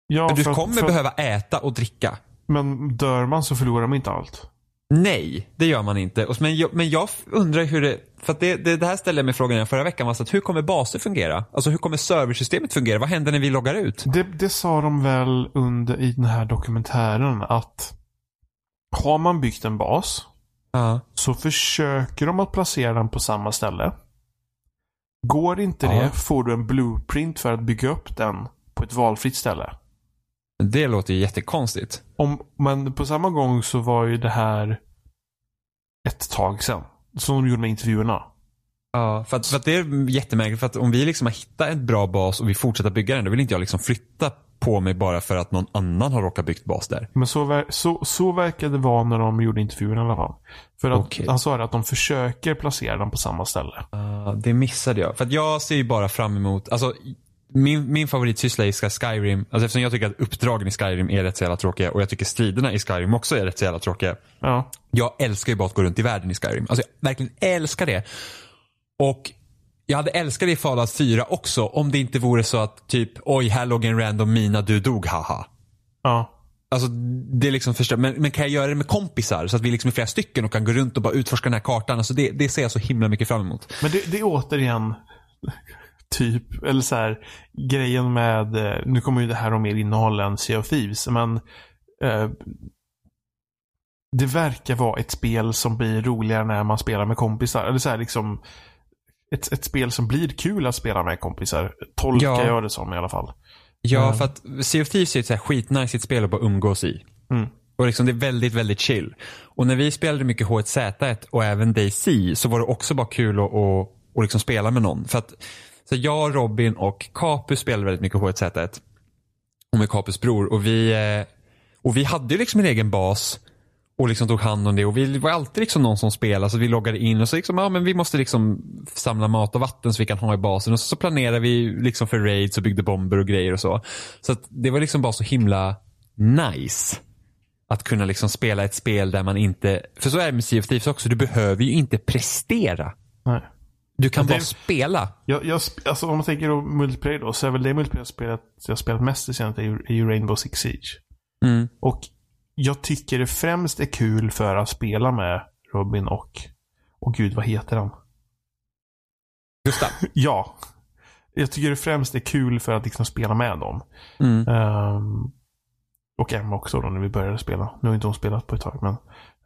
Ja, du för kommer för, behöva äta och dricka. Men dör man så förlorar man inte allt. Nej, det gör man inte. Men jag, men jag undrar hur det... För det, det, det här ställde jag mig frågan förra veckan. Var så att hur kommer baser fungera? Alltså hur kommer serversystemet fungera? Vad händer när vi loggar ut? Det, det sa de väl under i den här dokumentären att har man byggt en bas Ja. så försöker de att placera den på samma ställe. Går inte Ja. det får du en blueprint för att bygga upp den på ett valfritt ställe. Det låter ju jättekonstigt. Om, men på samma gång så var ju det här ett tag sedan. Som de gjorde med intervjuerna. Ja, för att, för att det är jättemärkligt. För att om vi liksom har hittat en bra bas och vi fortsätter bygga den, då vill inte jag liksom flytta på mig bara för att någon annan har råkat byggt bas där. Men så, så, så verkade det vara när de gjorde intervjuerna i alla fall. För att Okej. han sa det att de försöker placera den på samma ställe. Ja, det missade jag. För att jag ser ju bara fram emot, alltså min, min favoritsyssla i Sky- Skyrim, alltså eftersom jag tycker att uppdragen i Skyrim är rätt så jävla tråkiga och jag tycker striderna i Skyrim också är rätt så jävla tråkiga. Ja. Jag älskar ju bara att gå runt i världen i Skyrim. Alltså jag verkligen älskar det. Och jag hade älskat det i Fallout 4 också om det inte vore så att typ oj här låg en random mina du dog haha. Ja. Alltså det är liksom förstör, men, men kan jag göra det med kompisar så att vi liksom är flera stycken och kan gå runt och bara utforska den här kartan. Alltså det, det ser jag så himla mycket fram emot. Men det, det är återigen typ, eller så här, grejen med, eh, nu kommer ju det här ha mer innehåll än Sea of Thieves, men eh, det verkar vara ett spel som blir roligare när man spelar med kompisar. Eller så här liksom, ett, ett spel som blir kul att spela med kompisar. Tolkar Ja. jag det som i alla fall. Ja, Mm. för att Sea of Thieves är ett så här skitnice spel att bara umgås i. Mm. Och liksom det är väldigt, väldigt chill. Och när vi spelade mycket H1Z1 och även DayZ så var det också bara kul att, att, att liksom spela med någon. För att så jag, Robin och Capus spelade väldigt mycket H1Z1. Och med Capus bror. Och vi, eh, och vi hade ju liksom en egen bas och liksom tog hand om det. Och vi var alltid liksom någon som spelade så vi loggade in och så liksom, ja men vi måste liksom samla mat och vatten så vi kan ha i basen. Och så, så planerade vi liksom för raids och byggde bomber och grejer och så. Så att det var liksom bara så himla nice. Att kunna liksom spela ett spel där man inte, för så är det med Sea of Thieves också, du behöver ju inte prestera. Nej. Du kan det- bara spela. Jag, jag, alltså om man tänker då multiplayer då, så är väl det multiplayer-spelet jag spelat mest i senaste är ju Rainbow Six Siege. Mm. Och jag tycker det främst är kul för att spela med Robin och, och gud vad heter han? Gustav. Ja. Jag tycker det främst är kul för att liksom spela med dem. Mm. Ehm, och Emma också då när vi började spela. Nu har inte hon spelat på ett tag men.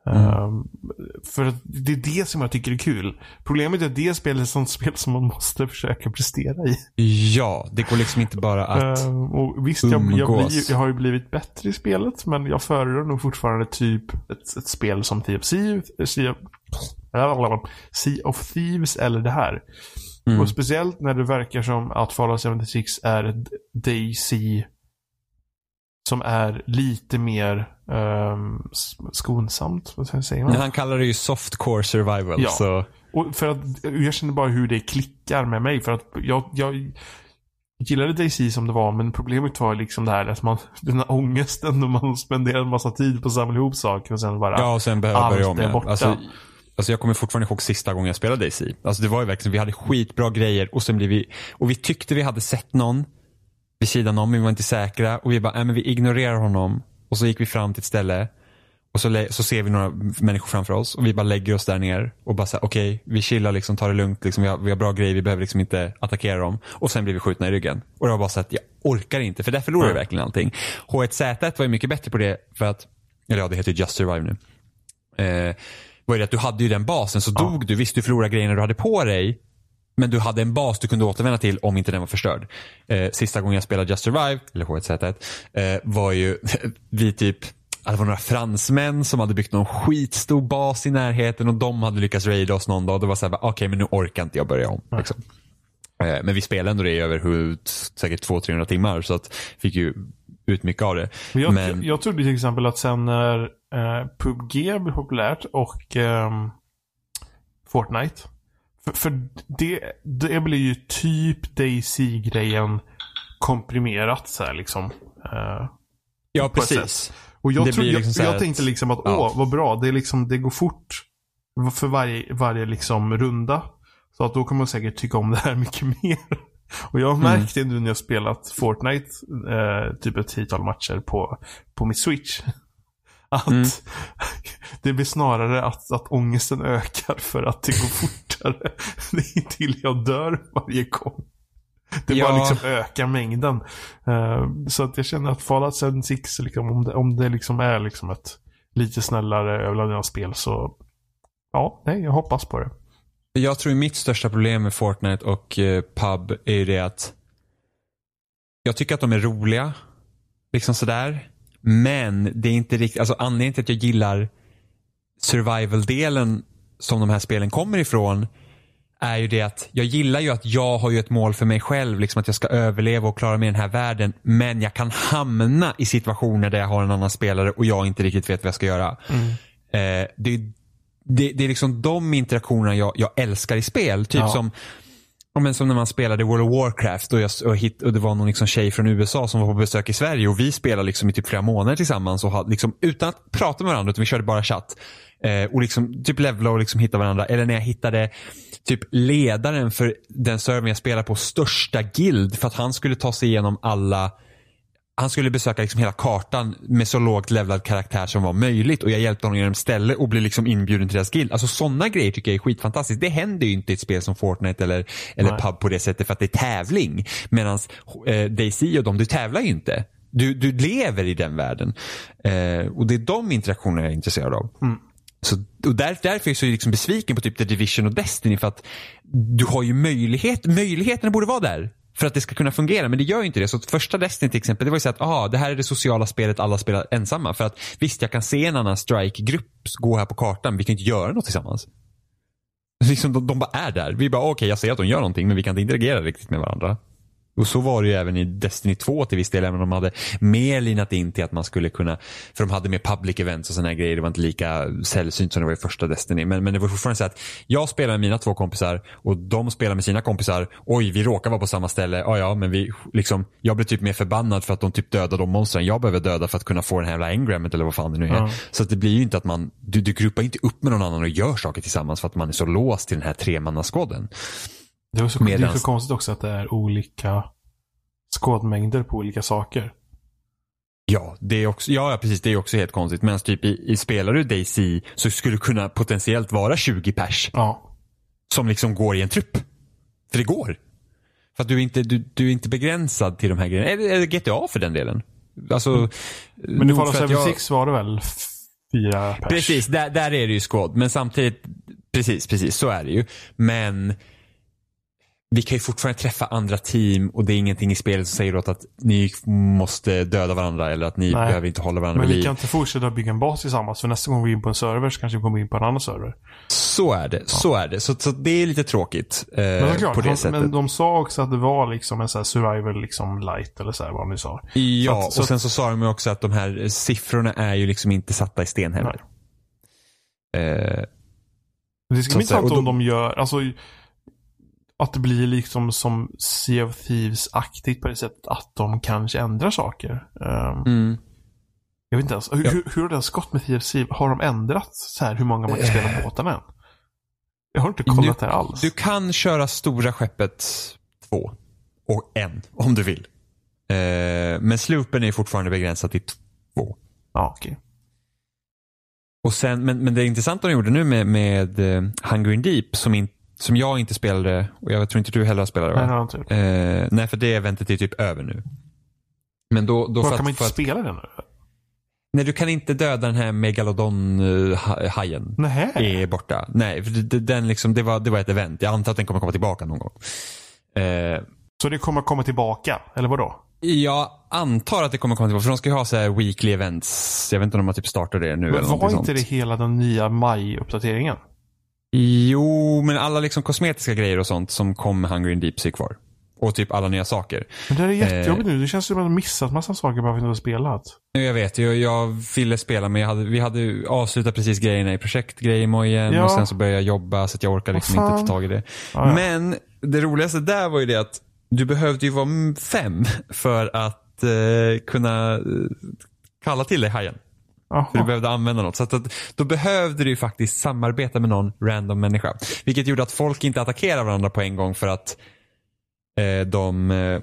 Mm. ehm, för att det är det som jag tycker är kul. Problemet är att det spelet är ett sånt spel som man måste försöka prestera i. Ja, det går liksom inte bara att... Ehm, och visst, jag, jag, blir, jag har ju blivit bättre i spelet, men jag föredrar nog fortfarande typ ett, ett spel som typ Sea, sea, sea of Thieves eller det här. Mm. Och speciellt när det verkar som att Fallout 76 är ett DayZ som är lite mer um, skonsamt. Vad säger man? Han kallar det ju softcore survival. Ja. Så. Och för att jag känner bara hur det klickar med mig. För att jag, jag gillade Daisy som det var, men problemet var liksom det här att man, den här ångesten när man spenderar en massa tid på att samla ihop saker och sen bara Ja, och sen behöver börja om. Ja. borta. Alltså, alltså jag kommer fortfarande ihåg sista gången jag spelade Daisy. Alltså det var ju verkligen, vi hade skitbra grejer och sen blev vi, och vi tyckte vi hade sett någon vid sidan om, men vi var inte säkra och vi bara, nej men vi ignorerar honom. Och så gick vi fram till ett ställe och så, så ser vi några människor framför oss och vi bara lägger oss där ner och bara säger okej, vi chillar liksom, tar det lugnt, liksom, vi, har, vi har bra grejer, vi behöver liksom inte attackera dem. Och sen blir vi skjutna i ryggen. Och det var bara så att jag orkar inte, för där förlorar jag verkligen allting. H1Z1 var ju mycket bättre på det för att, eller ja det heter ju Just Survive nu. Eh, var ju det att du hade ju den basen, så dog du, visst du förlorade grejerna du hade på dig, men du hade en bas du kunde återvända till om inte den var förstörd. Eh, sista gången jag spelade Just Survive, eller H1Z1, eh, var ju vi typ det var några fransmän som hade byggt någon skitstor bas i närheten och de hade lyckats raida oss någon dag. Det var så här, bara, okej men nu orkar inte jag börja om. Liksom. Eh, Men vi spelade ändå det i över hur, säkert 200-300 timmar så att fick ju ut mycket av det. Men jag, Men- jag, jag trodde till exempel att sen när eh, PubG blev populärt och ehm, Fortnite. För, för det, det blir ju typ Daisy-grejen komprimerat så här liksom. Eh, Ja precis. och jag, blir liksom jag, jag tänkte liksom att ja. åh, vad bra. Det, är liksom, det går fort för varje, varje liksom runda. Så att då kommer man säkert tycka om det här mycket mer. Och jag har Mm. märkt det nu när jag spelat Fortnite, eh, typ ett tiotal matcher på, på min Switch. Att Mm. det blir snarare att, att ångesten ökar för att det går fortare. Det är till jag dör varje gång. Det Ja. bara liksom ökar mängden. Eh, så att jag känner att Fallout 76, liksom, om, det, om det liksom är liksom ett lite snällare överladdningsspel så ja, nej, jag hoppas på det. Jag tror mitt största problem med Fortnite och eh, PUB är ju det att jag tycker att de är roliga. Liksom sådär. Men det är inte riktigt, alltså anledningen till att jag gillar survival-delen som de här spelen kommer ifrån är ju det att jag gillar ju att jag har ju ett mål för mig själv, liksom att jag ska överleva och klara mig i den här världen. Men jag kan hamna i situationer där jag har en annan spelare och jag inte riktigt vet vad jag ska göra. Eh, det, det, det är liksom de interaktionerna jag, jag älskar i spel. Typ Ja. som men som när man spelade World of Warcraft och, jag, och, hit, och det var någon liksom tjej från USA som var på besök i Sverige och vi spelade liksom i typ flera månader tillsammans och hade, liksom, utan att prata med varandra utan vi körde bara chatt. Eh, och liksom typ levla och liksom hitta varandra. Eller när jag hittade typ ledaren för den servern jag spelar på största guild för att han skulle ta sig igenom alla han skulle besöka liksom hela kartan med så lågt levlad karaktär som var möjligt och jag hjälpte honom genom ställe och blev liksom inbjuden till deras guild. Alltså sådana grejer tycker jag är skitfantastiskt. Det händer ju inte i ett spel som Fortnite eller, eller Nej. PUB på det sättet för att det är tävling. Medan eh, Daisy och de, du tävlar ju inte. Du, du lever i den världen. Eh, och det är de interaktionerna jag är intresserad av. Så, och där, därför är jag så liksom besviken på typ The Division och Destiny för att du har ju möjlighet, möjligheterna borde vara där. För att det ska kunna fungera, men det gör ju inte det. Så första Destiny till exempel, det var ju så att aha, det här är det sociala spelet alla spelar ensamma. För att visst, jag kan se en annan strike-grupp gå här på kartan, vi kan inte göra något tillsammans. Liksom, de, de bara är där. Vi bara, okej jag ser att de gör någonting, men vi kan inte interagera riktigt med varandra. Och så var det ju även i Destiny 2 till viss del, även om de hade mer linat in till att man skulle kunna, för de hade mer public events och sådana här grejer. Det var inte lika sällsynt som det var i första Destiny. Men, men det var fortfarande så att jag spelar med mina två kompisar och de spelar med sina kompisar. Oj, vi råkar vara på samma ställe. Ja, ja, men vi, liksom, jag blir typ mer förbannad för att de typ dödar de monstren jag behöver döda för att kunna få den här jävla engrammet eller vad fan det nu är. Ja. Så att det blir ju inte att man, du, du gruppar inte upp med någon annan och gör saker tillsammans för att man är så låst till den här tremannaskåden. Det är, så, det är Medans- så konstigt också att det är olika skådmängder på olika saker. Ja, det är också, ja, precis. Det är också helt konstigt. Men typ i, i spelar du Daisy så skulle det kunna potentiellt vara 20 pers Ja. som liksom går i en trupp. För det går. För att du är inte, du, du är inte begränsad till de här grejerna. Eller, eller GTA för den delen. Alltså, Men i Fallout för att jag- 76 var det väl fyra pers? Precis, där, där är det ju squad. Men samtidigt, precis, precis, så är det ju. Men vi kan ju fortfarande träffa andra team och det är ingenting i spelet som säger åt att ni måste döda varandra eller att ni Nej. behöver inte hålla varandra Men vid vi kan inte fortsätta bygga en bas tillsammans. För nästa gång vi går in på en server så kanske vi kommer in på en annan server. Så är det. Så är det. Så, så det är lite tråkigt eh, Men såklart, på det de, sättet. men de sa också att det var liksom en här survival liksom light eller så här vad ni sa. Ja, Så att- så och sen så sa de ju också att de här siffrorna är ju liksom inte satta i sten heller. Eh, Det ska Så bli intressant om de gör, alltså att det blir liksom som Sea of Thieves-aktigt på det sättet att de kanske ändrar saker. Ehm, mm. Jag vet inte ens, hur, Ja. hur, hur har det ens gått med Sea of Thieves? Har de ändrat så här hur många man kan spela Eh. båten än? Jag har inte kollat det här alls. Du kan köra stora skeppet två och en om du vill. Eh, men sloopen är fortfarande begränsad till två. Ja, okej. Och sen, men, men det intressanta de gjorde nu med, med eh, Hunger in Deep som, in, som jag inte spelade och jag tror inte du heller har spelat det Nej, va? har jag inte. Eh, nej, för det eventet är typ över nu. Men då, då Vad, för kan man att, inte för att, spela det nu? Nej, du kan inte döda den här megalodon-hajen. Nähä? är borta. Nej, för den liksom, det, var, det var ett event. Jag antar att den kommer komma tillbaka någon gång. Eh, Så det kommer komma tillbaka? Eller vadå? jag antar att det kommer komma tillbaka, för de ska ju ha så här weekly events. Jag vet inte om de har typ startat det nu eller Men var någonting inte sånt. det hela den nya maj-uppdateringen? Jo, men alla liksom kosmetiska grejer och sånt som kom med Hunger in Deep är kvar. Och typ alla nya saker. Men det är Eh. jättejobbigt nu. Det känns som att man missat massa saker bara för att inte spelat. Jag vet, jag, jag ville spela men hade, vi hade avslutat precis grejerna i projektgrejemojen Ja. och sen så började jag jobba så att jag orkar liksom inte ta tag i det. Ja, ja. Men det roligaste där var ju det att du behövde ju vara fem för att eh, kunna eh, kalla till dig hajen. För du behövde använda något. Så att, då behövde du ju faktiskt samarbeta med någon random människa. Vilket gjorde att folk inte attackerade varandra på en gång för att eh, de, eh,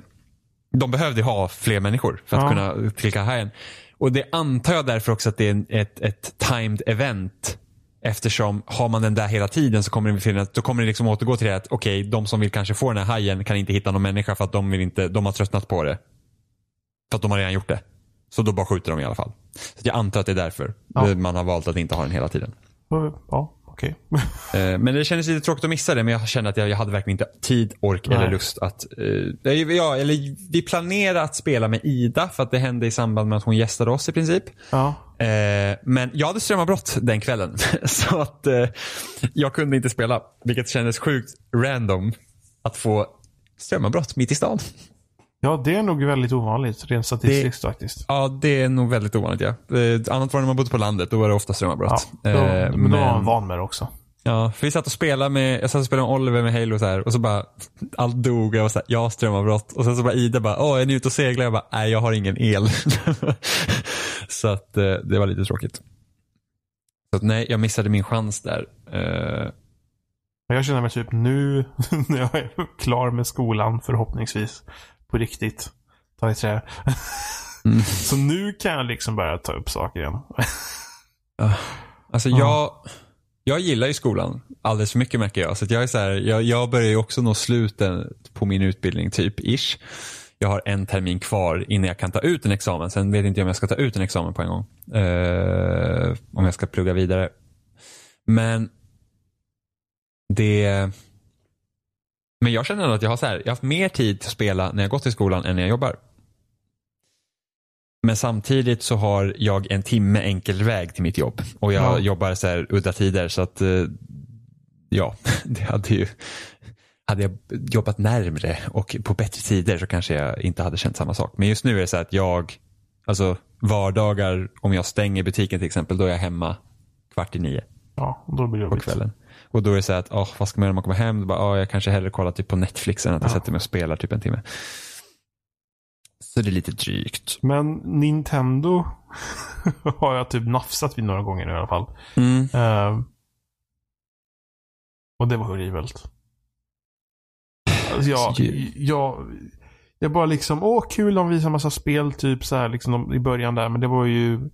de behövde ha fler människor för att Ja. kunna klicka hajen. Och det antar jag därför också att det är ett, ett timed event. Eftersom har man den där hela tiden så kommer det finnas, då kommer det liksom återgå till det att okej, de som vill kanske få den här hajen kan inte hitta någon människa för att de, vill inte, de har tröttnat på det. För att de har redan gjort det. Så då bara skjuter de i alla fall. Så jag antar att det är därför Ja. man har valt att inte ha den hela tiden. Ja, okej. Eh, Men det kändes lite tråkigt att missa det, men jag kände att jag, jag hade verkligen inte tid, ork Nej. eller lust att... eh, ja, eller vi planerade att spela med Ida för att det hände i samband med att hon gästade oss i princip. Ja. Eh, men jag hade strömavbrott den kvällen. Så att eh, jag kunde inte spela. Vilket kändes sjukt random att få strömavbrott mitt i stan. Ja, det är nog väldigt ovanligt rent statistiskt faktiskt. Ja, det är nog väldigt ovanligt ja. Eh, annat var när man bodde på landet, då var det ofta Ja, strömavbrott. då, Eh, men då var man van med det också. Ja, för vi satt och spelade med, jag satt och spelade med Oliver med Halo så här och så bara, allt dog jag var så här, jag har strömavbrott och sen så bara Ida bara, åh är ni ute och seglar? Jag bara, nej jag har ingen el. så att eh, det var lite tråkigt. Så att nej, jag missade min chans där. Eh, Men jag känner mig typ nu när jag är klar med skolan förhoppningsvis på riktigt. Ta i trä. Mm. Så nu kan jag liksom börja ta upp saker igen. alltså Ja. jag, jag gillar ju skolan alldeles för mycket märker jag. Så jag är så här, jag, jag börjar ju också nå sluten på min utbildning typ ish. Jag har en termin kvar innan jag kan ta ut en examen. Sen vet inte jag om jag ska ta ut en examen på en gång. Eh, om jag ska plugga vidare. Men det... Men jag känner ändå att jag har, så här, jag har haft mer tid att spela när jag gått till skolan än när jag jobbar. Men samtidigt så har jag en timme enkel väg till mitt jobb. Och jag Ja. jobbar så här udda tider så att eh, ja, det hade ju hade jag jobbat närmre och på bättre tider så kanske jag inte hade känt samma sak. Men just nu är det så att jag, alltså vardagar, om jag stänger butiken till exempel, då är jag hemma kvart i nio Ja, då blir det på jobbigt. kvällen. Och då är det så här att, oh, vad ska man göra när man kommer hem? Då bara, oh, jag kanske hellre kollar typ på Netflix än att jag Ja. sätter mig och spelar typ en timme. Så det är lite drygt. Men Nintendo har jag typ nafsat vid några gånger i alla fall. Mm. Ehm, och det var horribelt. Alltså jag, jag, jag bara liksom, åh kul de visar massa spel typ så här liksom de, i början där. Men det var ju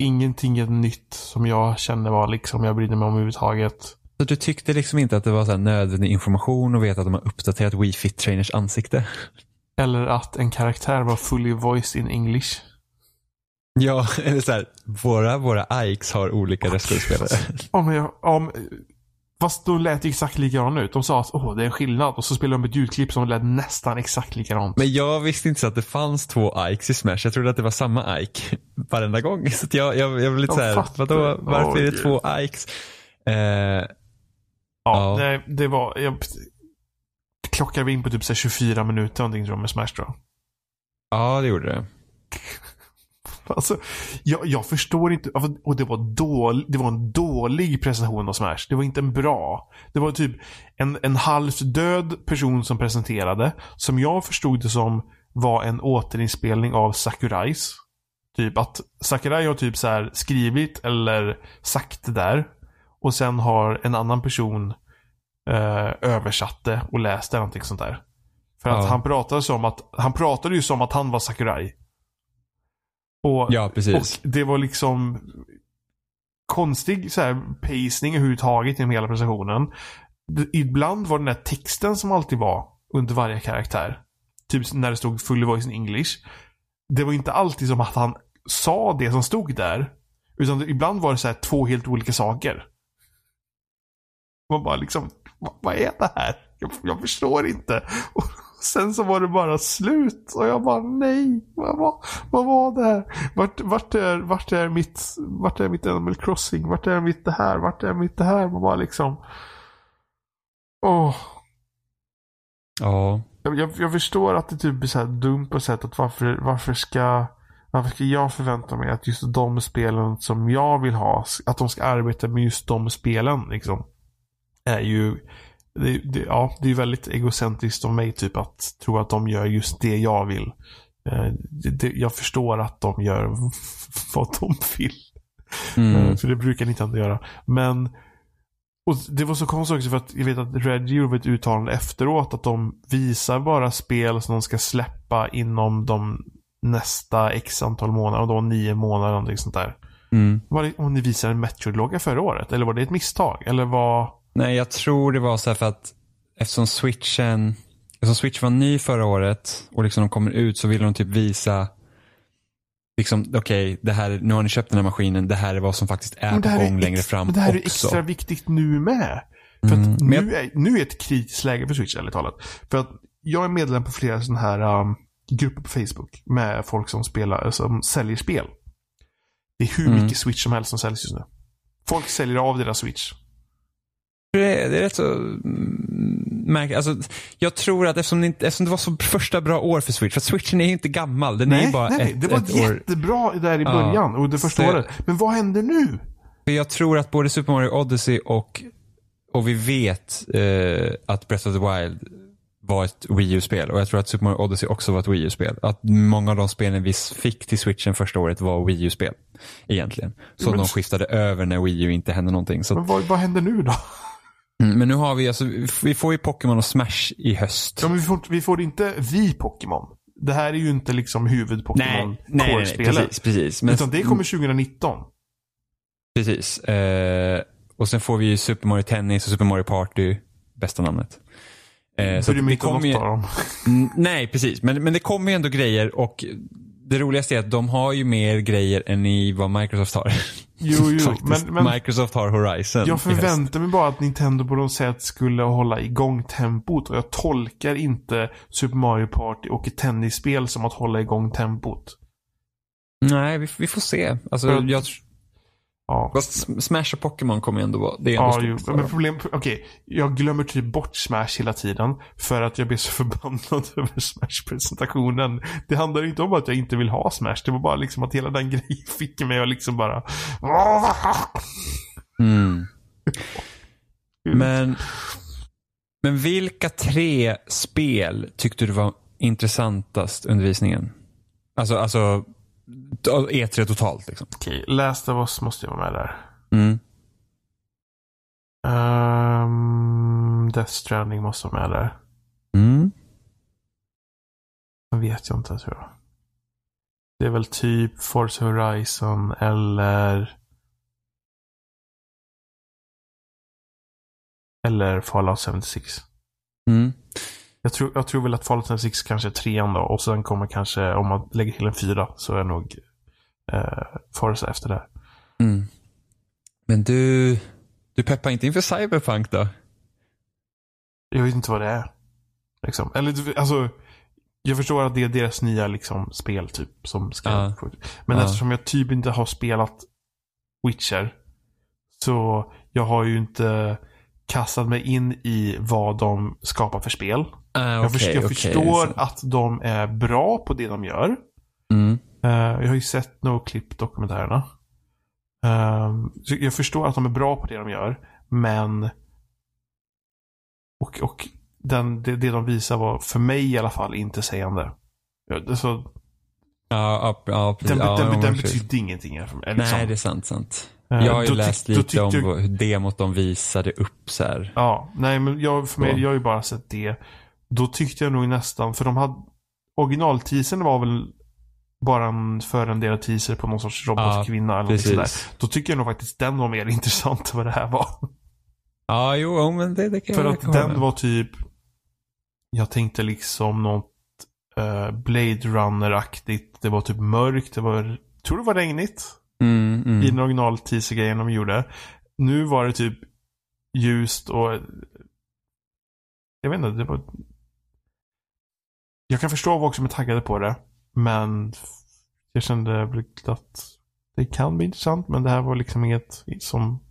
ingenting nytt som jag kände var liksom jag brydde mig om överhuvudtaget. Så du tyckte liksom inte att det var så här nödvändig information och veta att de har uppdaterat Wii Fit Trainers ansikte? Eller att en karaktär var fully voiced in English. Ja, eller så här, våra, våra Ikes har olika röstskådespelare. Men jag, ja, men, Fast de lät exakt likadana ut. De sa att åh, det är en skillnad. Och så spelade de ett ljudklipp som lät nästan exakt likadant. Men jag visste inte så att det fanns två Ikes i Smash. Jag trodde att det var samma Ike varenda gång. Så att jag, jag, jag blev lite såhär, vadå, varför Åh, är det Gud. två Ikes? Eh, Ja, Ja. Det, det var... Jag, klockade vi in på typ så här 24 minuter någonting tror jag med Smash tror jag. ja, det gjorde det. Alltså, jag, jag förstår inte. alltså, Och det var, dålig, det var en dålig presentation av Smash. Det var inte en bra. Det var typ en, en halvt död person som presenterade. Som jag förstod det som var en återinspelning av Sakurais. Typ att Sakurai har typ så skrivit eller sagt det där. Och sen har en annan person eh, översatt det och läst det. Någonting sånt där. För att Ja. han pratade som att, han pratade ju som att han var Sakurai. Och, Ja, precis. och det var liksom konstig så här, pacing överhuvudtaget genom hela presentationen. Ibland var den där texten som alltid var under varje karaktär. Typ när det stod full voice in English. Det var inte alltid som att han sa det som stod där. Utan ibland var det så här två helt olika saker. Man bara liksom, vad, vad är det här? Jag, jag förstår inte. Sen så var det bara slut. Och jag bara, nej. Vad, vad, vad var det här? Vart, vart, är, vart är mitt, vart är mitt Animal Crossing? Vart är mitt det här? Vart är mitt det här? Man bara liksom, åh. Ja. Jag, jag, förstår att det typ är så här dumt på sätt att varför, varför ska varför ska jag förvänta mig att just de spelen som jag vill ha, att de ska arbeta med just de spelen liksom. Är ju, det, det, ja, det är väldigt egocentriskt av mig typ att tro att de gör just det jag vill. Eh, det, jag förstår att de gör vad de vill. Mm. Eh, För det brukar Nintendo göra. Men och det var så konstigt också för att jag vet att Reggie gjorde ett uttalande efteråt att de visar bara spel som de ska släppa inom de nästa x antal månader. Och då nio månader eller någonting sånt där. Mm. Var det om ni visade en Metroid-logga förra året? Eller var det ett misstag? Eller var... Nej, jag tror det var så här för att eftersom switchen, eftersom switch var ny förra året och liksom de kommer ut så vill de typ visa liksom, okej, här, nu har ni köpt den här maskinen, det här är vad som faktiskt är på gång är längre fram Men det här är också. extra viktigt nu med. För Mm, att nu, är, nu är ett kritiskt läge för Switch, ärligt talat. För att jag är medlem på flera sådana här um, grupper på Facebook med folk som spelar, som säljer spel. Det är hur Mm. mycket Switch som helst som säljs just nu. Folk säljer av deras Switch. Det är, det är rätt så mm, märkligt. Alltså, jag tror att eftersom det, inte, eftersom det var så första bra år för Switch, för Switchen är ju inte gammal. Den är ju Nej, bara nej, nej, ett, det var ett år. jättebra där i Ja. början och det första året. Men vad händer nu? Jag tror att både Super Mario Odyssey och, och vi vet eh, att Breath of the Wild var ett Wii U-spel. Och jag tror att Super Mario Odyssey också var ett Wii U-spel. Att många av de spelen vi fick till Switchen första året var Wii U-spel. Egentligen. Så Men- de skiftade över när Wii U inte hände någonting. Så, Men vad, vad händer nu då? Mm, men nu har vi alltså, vi får ju Pokémon och Smash i höst. Ja, men vi, får, vi får inte vi Pokémon. Det här är ju inte liksom huvud-Pokémon nej, nej, nej, Core-spelet. precis, precis. Men, Utan det kommer 2019. Precis. Eh, och sen får vi ju Super Mario Tennis och Super Mario Party. Bästa namnet. Eh, så det kommer ju, dem. Mm, Nej, precis. Men, men det kommer ju ändå grejer och det roligaste är att de har ju mer grejer än i vad Microsoft har. Jo, jo. Men, men Microsoft har Horizon. jag förväntar mig bara att Nintendo på något sätt skulle hålla igång tempot. Och jag tolkar inte Super Mario Party och ett tennisspel som att hålla igång tempot. Nej, vi, vi får se. Alltså, jag, Ja. fast Smash och Pokémon kommer ju ändå vara, det är ändå Ja, stort Men problem, okej. Jag glömmer typ bort Smash hela tiden. För att jag blir så förbannad över Smash-presentationen. Det handlar inte om att jag inte vill ha Smash. Det var bara liksom att hela den grejen fick mig att liksom bara... Mm. Men, men vilka tre spel tyckte du var intressantast under visningen? Alltså, alltså E3 totalt liksom. Okej, Last of Us måste ju vara med där. Mm. Um, Death Stranding måste vara med där. Mm. Jag vet jag inte tror jag. Det är väl typ Forza Horizon eller... Eller Fallout 76. Mm. Jag tror, jag tror väl att Fallout 76 kanske är trean då. Och sen kommer kanske, om man lägger till en fyra, så är nog eh, Forza efter det. Mm. Men du, Du peppar inte inför Cyberpunk då? Jag vet inte vad det är. Liksom. Eller alltså, jag förstår att det är deras nya liksom, spel typ. Som ska, Ja. Men Ja. eftersom jag typ inte har spelat Witcher. Så jag har ju inte kastat mig in i vad de skapar för spel. Ah, jag förstår, jag förstår att de är bra på det de gör. Mm. Eh, jag har ju sett No-Clip-dokumentärerna. Ehm, så jag förstår att de är bra på det de gör, men... Och, och den, det, det de visar var, för mig i alla fall, inte sägande. Ja, det- Så, Ja, ja, ja, den den, den precis. betydde ingenting mig. Liksom. Nej, det är sant. sant. Eh, Jag har ju läst lite tyckte om hur demot de visade upp så här. Ja, nej men jag, för mig, jag har ju bara sett det. Då tyckte jag nog nästan, för de hade... Originalteasern var väl bara en förrenderad teaser på någon sorts robotkvinna eller något sådär. Då tycker jag nog faktiskt den var mer intressant än vad det här var. Ja, jo, men det, det kan För jag att den med. var typ... Jag tänkte liksom något eh, Blade Runner-aktigt. Det var typ mörkt. Det var... tror det var regnigt. Mm, mm. I den original teaser-grejen de gjorde. Nu var det typ ljust och... Jag vet inte, det var... Jag kan förstå folk som är taggade på det. Men jag kände att det kan bli intressant. Men det här var liksom inget som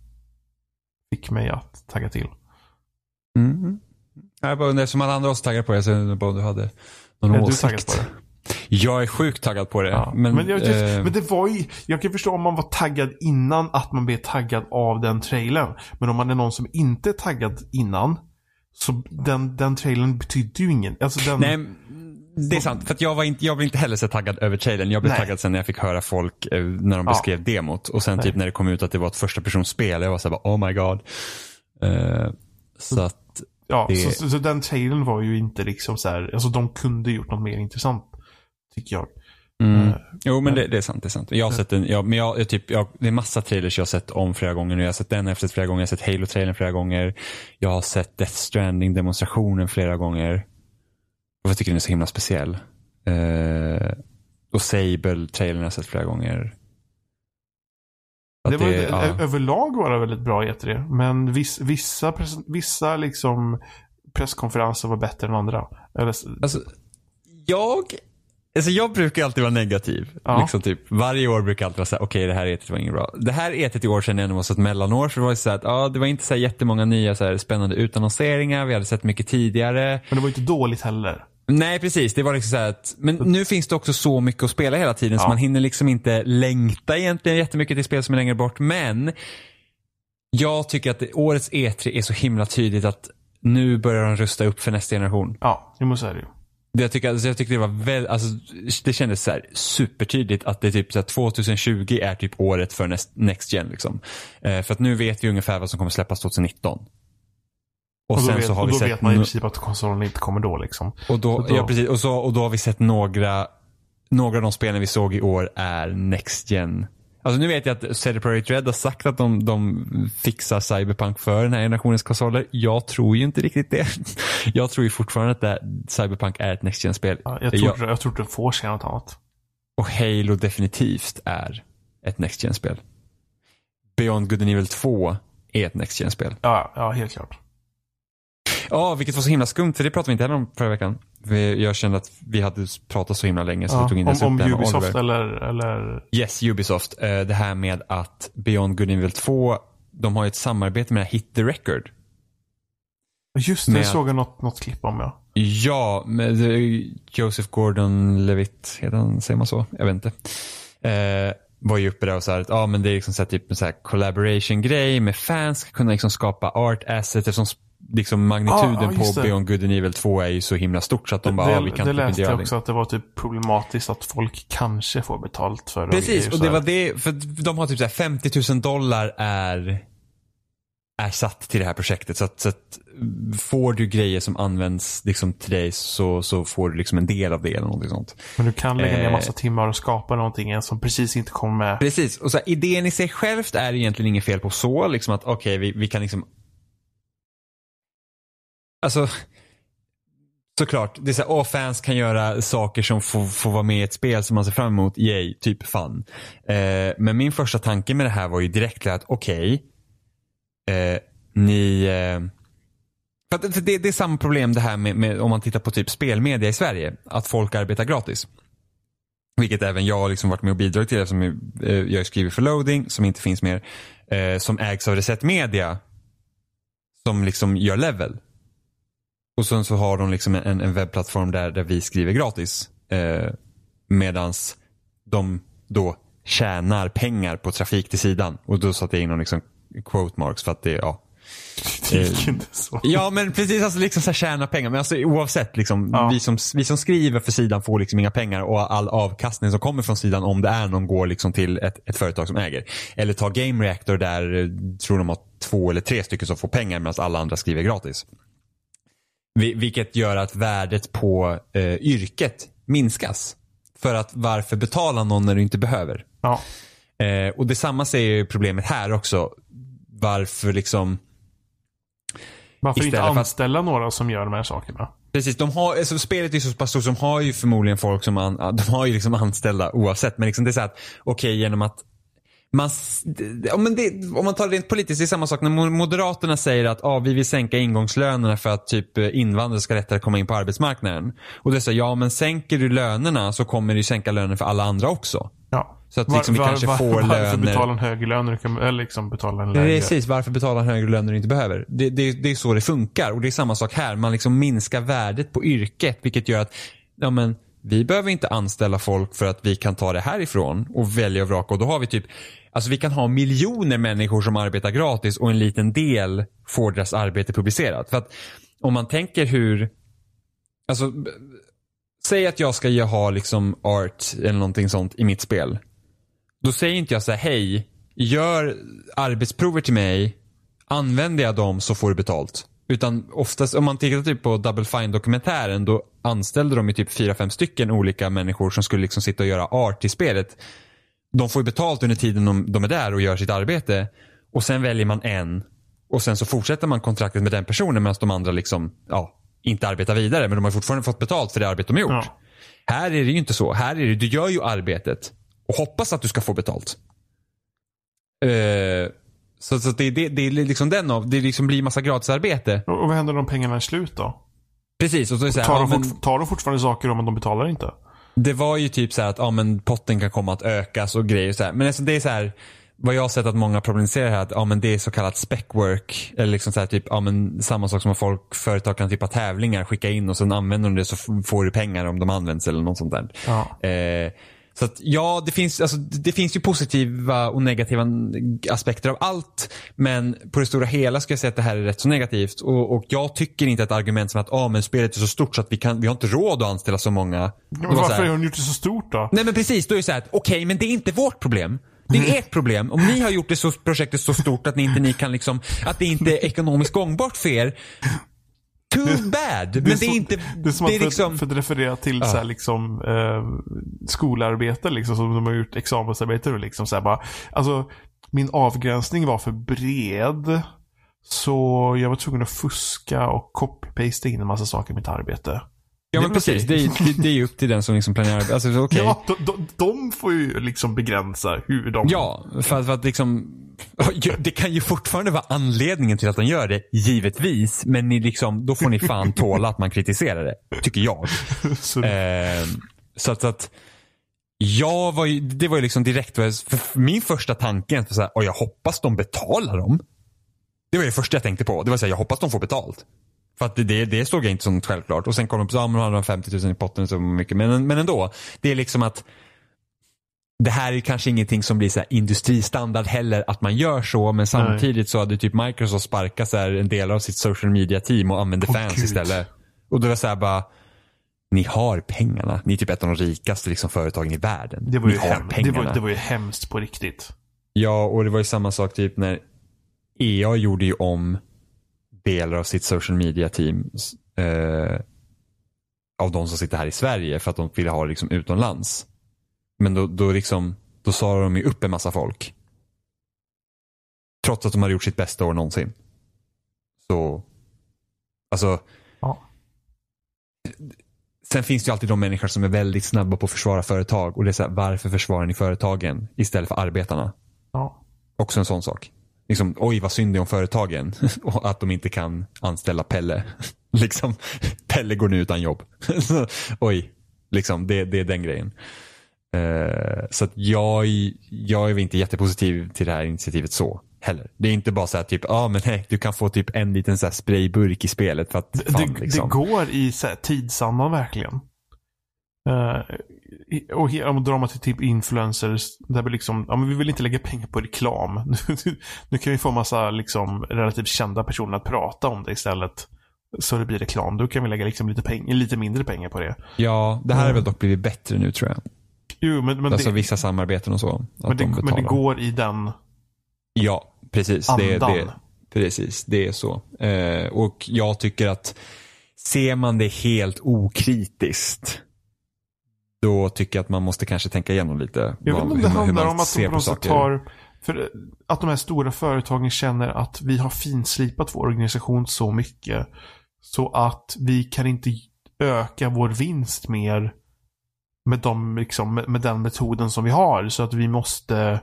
fick mig att tagga till. Mm. Jag bara undrar, som alla andra oss taggade på det, så undrar jag bara om du hade någon Är du åsikt. taggad på det? Jag är sjukt taggad på det. Ja. Men, Men, jag, eh, men det var ju, jag kan förstå om man var taggad innan att man blev taggad av den trailern. Men om man är någon som inte är taggad innan. Så den, den trailern betydde ju ingen. Alltså den, Nej, det är sant. För att jag, var inte, jag blev inte heller så taggad över trailern. Jag blev Nej. taggad sen när jag fick höra folk eh, när de Ja. beskrev demot. Och sen typ när det kom ut att det var ett första personsspel. Jag var såhär, oh my god. Eh, så att, ja, det- så, så, så den trailern var ju inte liksom så här, alltså de kunde gjort något mer intressant. Tycker jag. mm. Eh, Jo men det, det är sant. Det är sant. Jag har sett en, jag, men jag, jag, typ, jag, det är massa trailers jag har sett om flera gånger nu. Jag har sett den efter flera gånger. Jag har sett Halo-trailern flera gånger. Jag har sett Death Stranding-demonstrationen flera gånger. Jag tycker den är så himla speciell. Eh, och Sable-trailern har jag sett flera gånger. Att Det var, det- ja. Överlag var det väldigt bra E3. Men viss, vissa, vissa liksom presskonferenser var bättre än andra. Eller, Alltså, jag, alltså jag brukar alltid vara negativ. Ja. Liksom typ, varje år brukar jag alltid vara såhär, okej det här etet var inget bra. Det här etet i år känner jag ändå var ett mellanår. För det var ju så här att, ja, det var inte så här jättemånga nya så här spännande utannonseringar. Vi hade sett mycket tidigare. men det var inte dåligt heller. Nej precis, det var liksom så att, men nu finns det också så mycket att spela hela tiden så Ja. man hinner liksom inte längta egentligen jättemycket till spel som är längre bort. Men jag tycker att det, årets E3 är så himla tydligt att nu börjar de rusta upp för nästa generation. Ja, det måste säga det ju. Det jag, tycker, alltså jag tycker det var väl, alltså, det kändes så här supertydligt att det är typ så här 2020 är typ året för next, next gen. Liksom. Eh, för att nu vet vi ungefär vad som kommer släppas 2019. Och, Och, då, sen vet, så har och då vet man i princip att konsolen inte kommer då liksom. och då, då- ja, precis, och, så, och då har vi sett några, några av de spelen vi såg i år är next gen. Alltså nu vet jag att CD Projekt Red har sagt att de, de fixar Cyberpunk för den här generationens konsoler. Jag tror ju inte riktigt det. Jag tror ju fortfarande att det, Cyberpunk är ett next gen-spel. Ja, jag, tror, jag, jag tror det får säga något annat. Och Halo definitivt är ett Next Gen-spel. Beyond Good and Evil 2 är ett Next Gen-spel. Ja, ja helt klart. Ja, vilket var så himla skumt, för det pratade vi inte heller om förra veckan. Vi- Jag kände att vi hade pratat så himla länge så Ja, vi tog inte ens om upp det om Ubisoft eller, eller... Yes, Ubisoft. Eh, Det här med att Beyond Good and Evil 2, de har ju ett samarbete med Hit the Record. Just det, Med- jag såg jag något, något klipp om ja. Ja, med eh, Joseph Gordon-Levitt, heter han, säger man så? Jag vet inte. Eh, var ju uppe där och sa att ja, men det är liksom så här, typ en så här collaboration-grej med fans, ska kunna liksom skapa art assets eftersom liksom magnituden ja, just på det. Beyond Good and Evil 2 är ju så himla stort så att de bara, det ja, vi kan det typ inte läste jag det. också att det var typ problematiskt att folk kanske får betalt för Precis, grejer och så det var det, för de har typ så här 50 000 dollar är, är satt till det här projektet. Så att, så att får du grejer som används liksom till dig så, så får du liksom en del av det eller någonting sånt. Men du kan lägga ner Eh. massa timmar och skapa någonting som precis inte kommer med. Precis, och så här, idén i sig självt är egentligen inget fel på så, liksom att okej, vi, vi kan liksom Alltså Såklart, det är så här, åh, fans kan göra saker som får, får vara med i ett spel som man ser fram emot, yay, typ fun. Eh, men min första tanke med det här var ju direkt att okej, eh, ni eh, för det, det är samma problem det här med, med, om man tittar på typ spelmedia i Sverige. Att folk arbetar gratis. Vilket även jag har liksom varit med och bidragit till eftersom jag eh, skriver för loading som inte finns mer. Eh, som ägs av Reset Media. Som liksom gör level. Och sen så har de liksom en, en webbplattform där, där vi skriver gratis. Eh, medans de då tjänar pengar på trafik till sidan. Och då satte jag in någon liksom quote marks för att det, ja. Det gick inte så. Ja men precis, alltså liksom så här tjäna pengar. Men alltså oavsett, liksom, Ja. vi, som, vi som skriver för sidan får liksom inga pengar och all avkastning som kommer från sidan om det är någon går liksom till ett, ett företag som äger. Eller ta Game Reactor där eh, tror de har två eller tre stycken som får pengar medan alla andra skriver gratis. Vi, vilket gör att värdet på eh, yrket minskas. För att varför betala någon när du inte behöver? Ja. Eh, och detsamma säger problemet här också. Varför liksom Varför inte för att- anställa några som gör de här sakerna? Precis, de har, alltså spelet är så pass stort, de har ju förmodligen folk som an, de har ju liksom anställda oavsett. Men liksom det är så att, okej genom att man, men det, om man tar det rent politiskt, det är samma sak när Mo- Moderaterna säger att ah, vi vill sänka ingångslönerna för att typ eh, invandrare ska lättare komma in på arbetsmarknaden. Och det så, ja men sänker du lönerna så kommer ju sänka lönen för alla andra också. Ja. Så att liksom vi kanske får varför löner- betala en högre lön när du kan liksom betala en lägre? Precis, varför betala en högre lön när du inte behöver? Det, det, det är så det funkar och det är samma sak här. Man liksom minskar värdet på yrket vilket gör att ja, men, vi behöver inte anställa folk för att vi kan ta det härifrån och välja och vraka och då har vi typ Alltså vi kan ha miljoner människor som arbetar gratis och en liten del får deras arbete publicerat. För att om man tänker hur, alltså säg att jag ska ha liksom art eller någonting sånt i mitt spel. Då säger inte jag så här, hej, gör arbetsprover till mig, använder jag dem så får du betalt. Utan oftast, om man tittar typ på Double Fine dokumentären då anställde de ju typ fyra fem stycken olika människor som skulle liksom sitta och göra art i spelet. De får ju betalt under tiden de, de är där och gör sitt arbete. Och sen väljer man en och sen så fortsätter man kontraktet med den personen medan de andra liksom, ja, inte arbetar vidare. Men de har fortfarande fått betalt för det arbete de har gjort. Ja. Här är det ju inte så. Här är det, du gör ju arbetet och hoppas att du ska få betalt. Eh, så så det, det, det är liksom den av, det liksom blir massa gratisarbete. Och och vad händer om pengarna är slut då? Precis, och så är det så här, Tar, ja, de men, tar de fortfarande saker om de betalar inte? det var ju typ så att ja, men potten kan komma att ökas och grejer så här. Men alltså det är så här, vad jag har sett att många problematiserar här, att ja, men det är så kallat spec-work. Eller liksom så här, typ, ja, men samma sak som att folk, företag kan typ ha tävlingar, skicka in och sen använder de det så får du pengar om de används eller något sånt där. Ja. Eh, så att ja, det finns, alltså, det finns ju positiva och negativa aspekter av allt. Men på det stora hela ska jag säga att det här är rätt så negativt. Och, och jag tycker inte att argument som att ah, men spelet är så stort så att vi, kan, vi har inte råd att anställa så många. Men så varför här- har de gjort det så stort då? Nej men precis, då är det så här att okej men det är inte vårt problem. Det är ert problem. Om ni har gjort det så, projektet så stort att ni inte ni kan liksom, att det inte är ekonomiskt gångbart för er. Too bad. Men det är, inte, det är som det är att för, liksom, för att referera till så här, liksom, eh, skolarbete liksom, som de har gjort examensarbete och liksom så här, bara, alltså min avgränsning var för bred. Så jag var tvungen att fuska och copy-pasta in en massa saker i mitt arbete. Ja men precis, det det, det är ju upp till den som liksom planerar. Alltså så okej. Ja, de, de, de får ju liksom begränsa hur de... Ja, för att, för att liksom, det kan ju fortfarande vara anledningen till att de gör det, givetvis. Men ni liksom, då får ni fan tåla att man kritiserar det, tycker jag. Så, Eh, så att, så att jag var ju, det var ju liksom direkt, för min första tanke var så här, jag hoppas de betalar dem. Det var det första jag tänkte på. Det var så här, jag hoppas de får betalt. För att det, det, såg jag inte som självklart. Och sen kom de på, ja men de hade 50 000 i potten så mycket. Men, men ändå, det är liksom att det här är kanske ingenting som blir så här industristandard heller att man gör så. Men samtidigt så hade typ Microsoft sparkat så en del av sitt social media team och använde Åh, fans Gud. istället. Och då var det så här bara, ni har pengarna. Ni är typ ett av de rikaste liksom, företagen i världen. det, var ni ju har hem, det, pengarna. var, det var ju hemskt på riktigt. Ja, och det var ju samma sak typ när EA gjorde ju om delar av sitt social media team eh, av de som sitter här i Sverige för att de ville ha det liksom utomlands. Men då, då, liksom, då sa de ju upp en massa folk. Trots att de hade gjort sitt bästa år någonsin. Så, alltså. Ja. Sen finns det ju alltid de människor som är väldigt snabba på att försvara företag och det är så här, varför försvarar ni företagen istället för arbetarna? Ja. Också en sån sak. Liksom, oj vad synd det är om företagen och att de inte kan anställa Pelle. liksom, Pelle går nu utan jobb. oj, liksom, det, det är den grejen. Uh, så att jag, jag är inte jättepositiv till det här initiativet så heller. Det är inte bara så här typ, ja ah, men nej, du kan få typ en liten så här sprayburk i spelet för att fan, det, liksom. det går i så här tidsandan verkligen. Uh, och om drar man till typ influencers, där vi liksom, ja men vi vill inte lägga pengar på reklam. nu kan vi få massa liksom relativt kända personer att prata om det istället. Så det blir reklam. Då kan vi lägga liksom lite, peng lite mindre pengar på det. Ja, det här har väl dock blivit bättre nu tror jag. Jo, men, men alltså det, vissa samarbeten och så. Men det, de men det går i den Ja, precis. Andan. Det, det, precis, det är så. Eh, och jag tycker att ser man det helt okritiskt då tycker jag att man måste kanske tänka igenom lite. Jag vet inte om det handlar om att de på något tar för att de här stora företagen känner att vi har finslipat vår organisation så mycket. Så att vi kan inte öka vår vinst mer med, de, liksom, med, med den metoden som vi har. Så att vi måste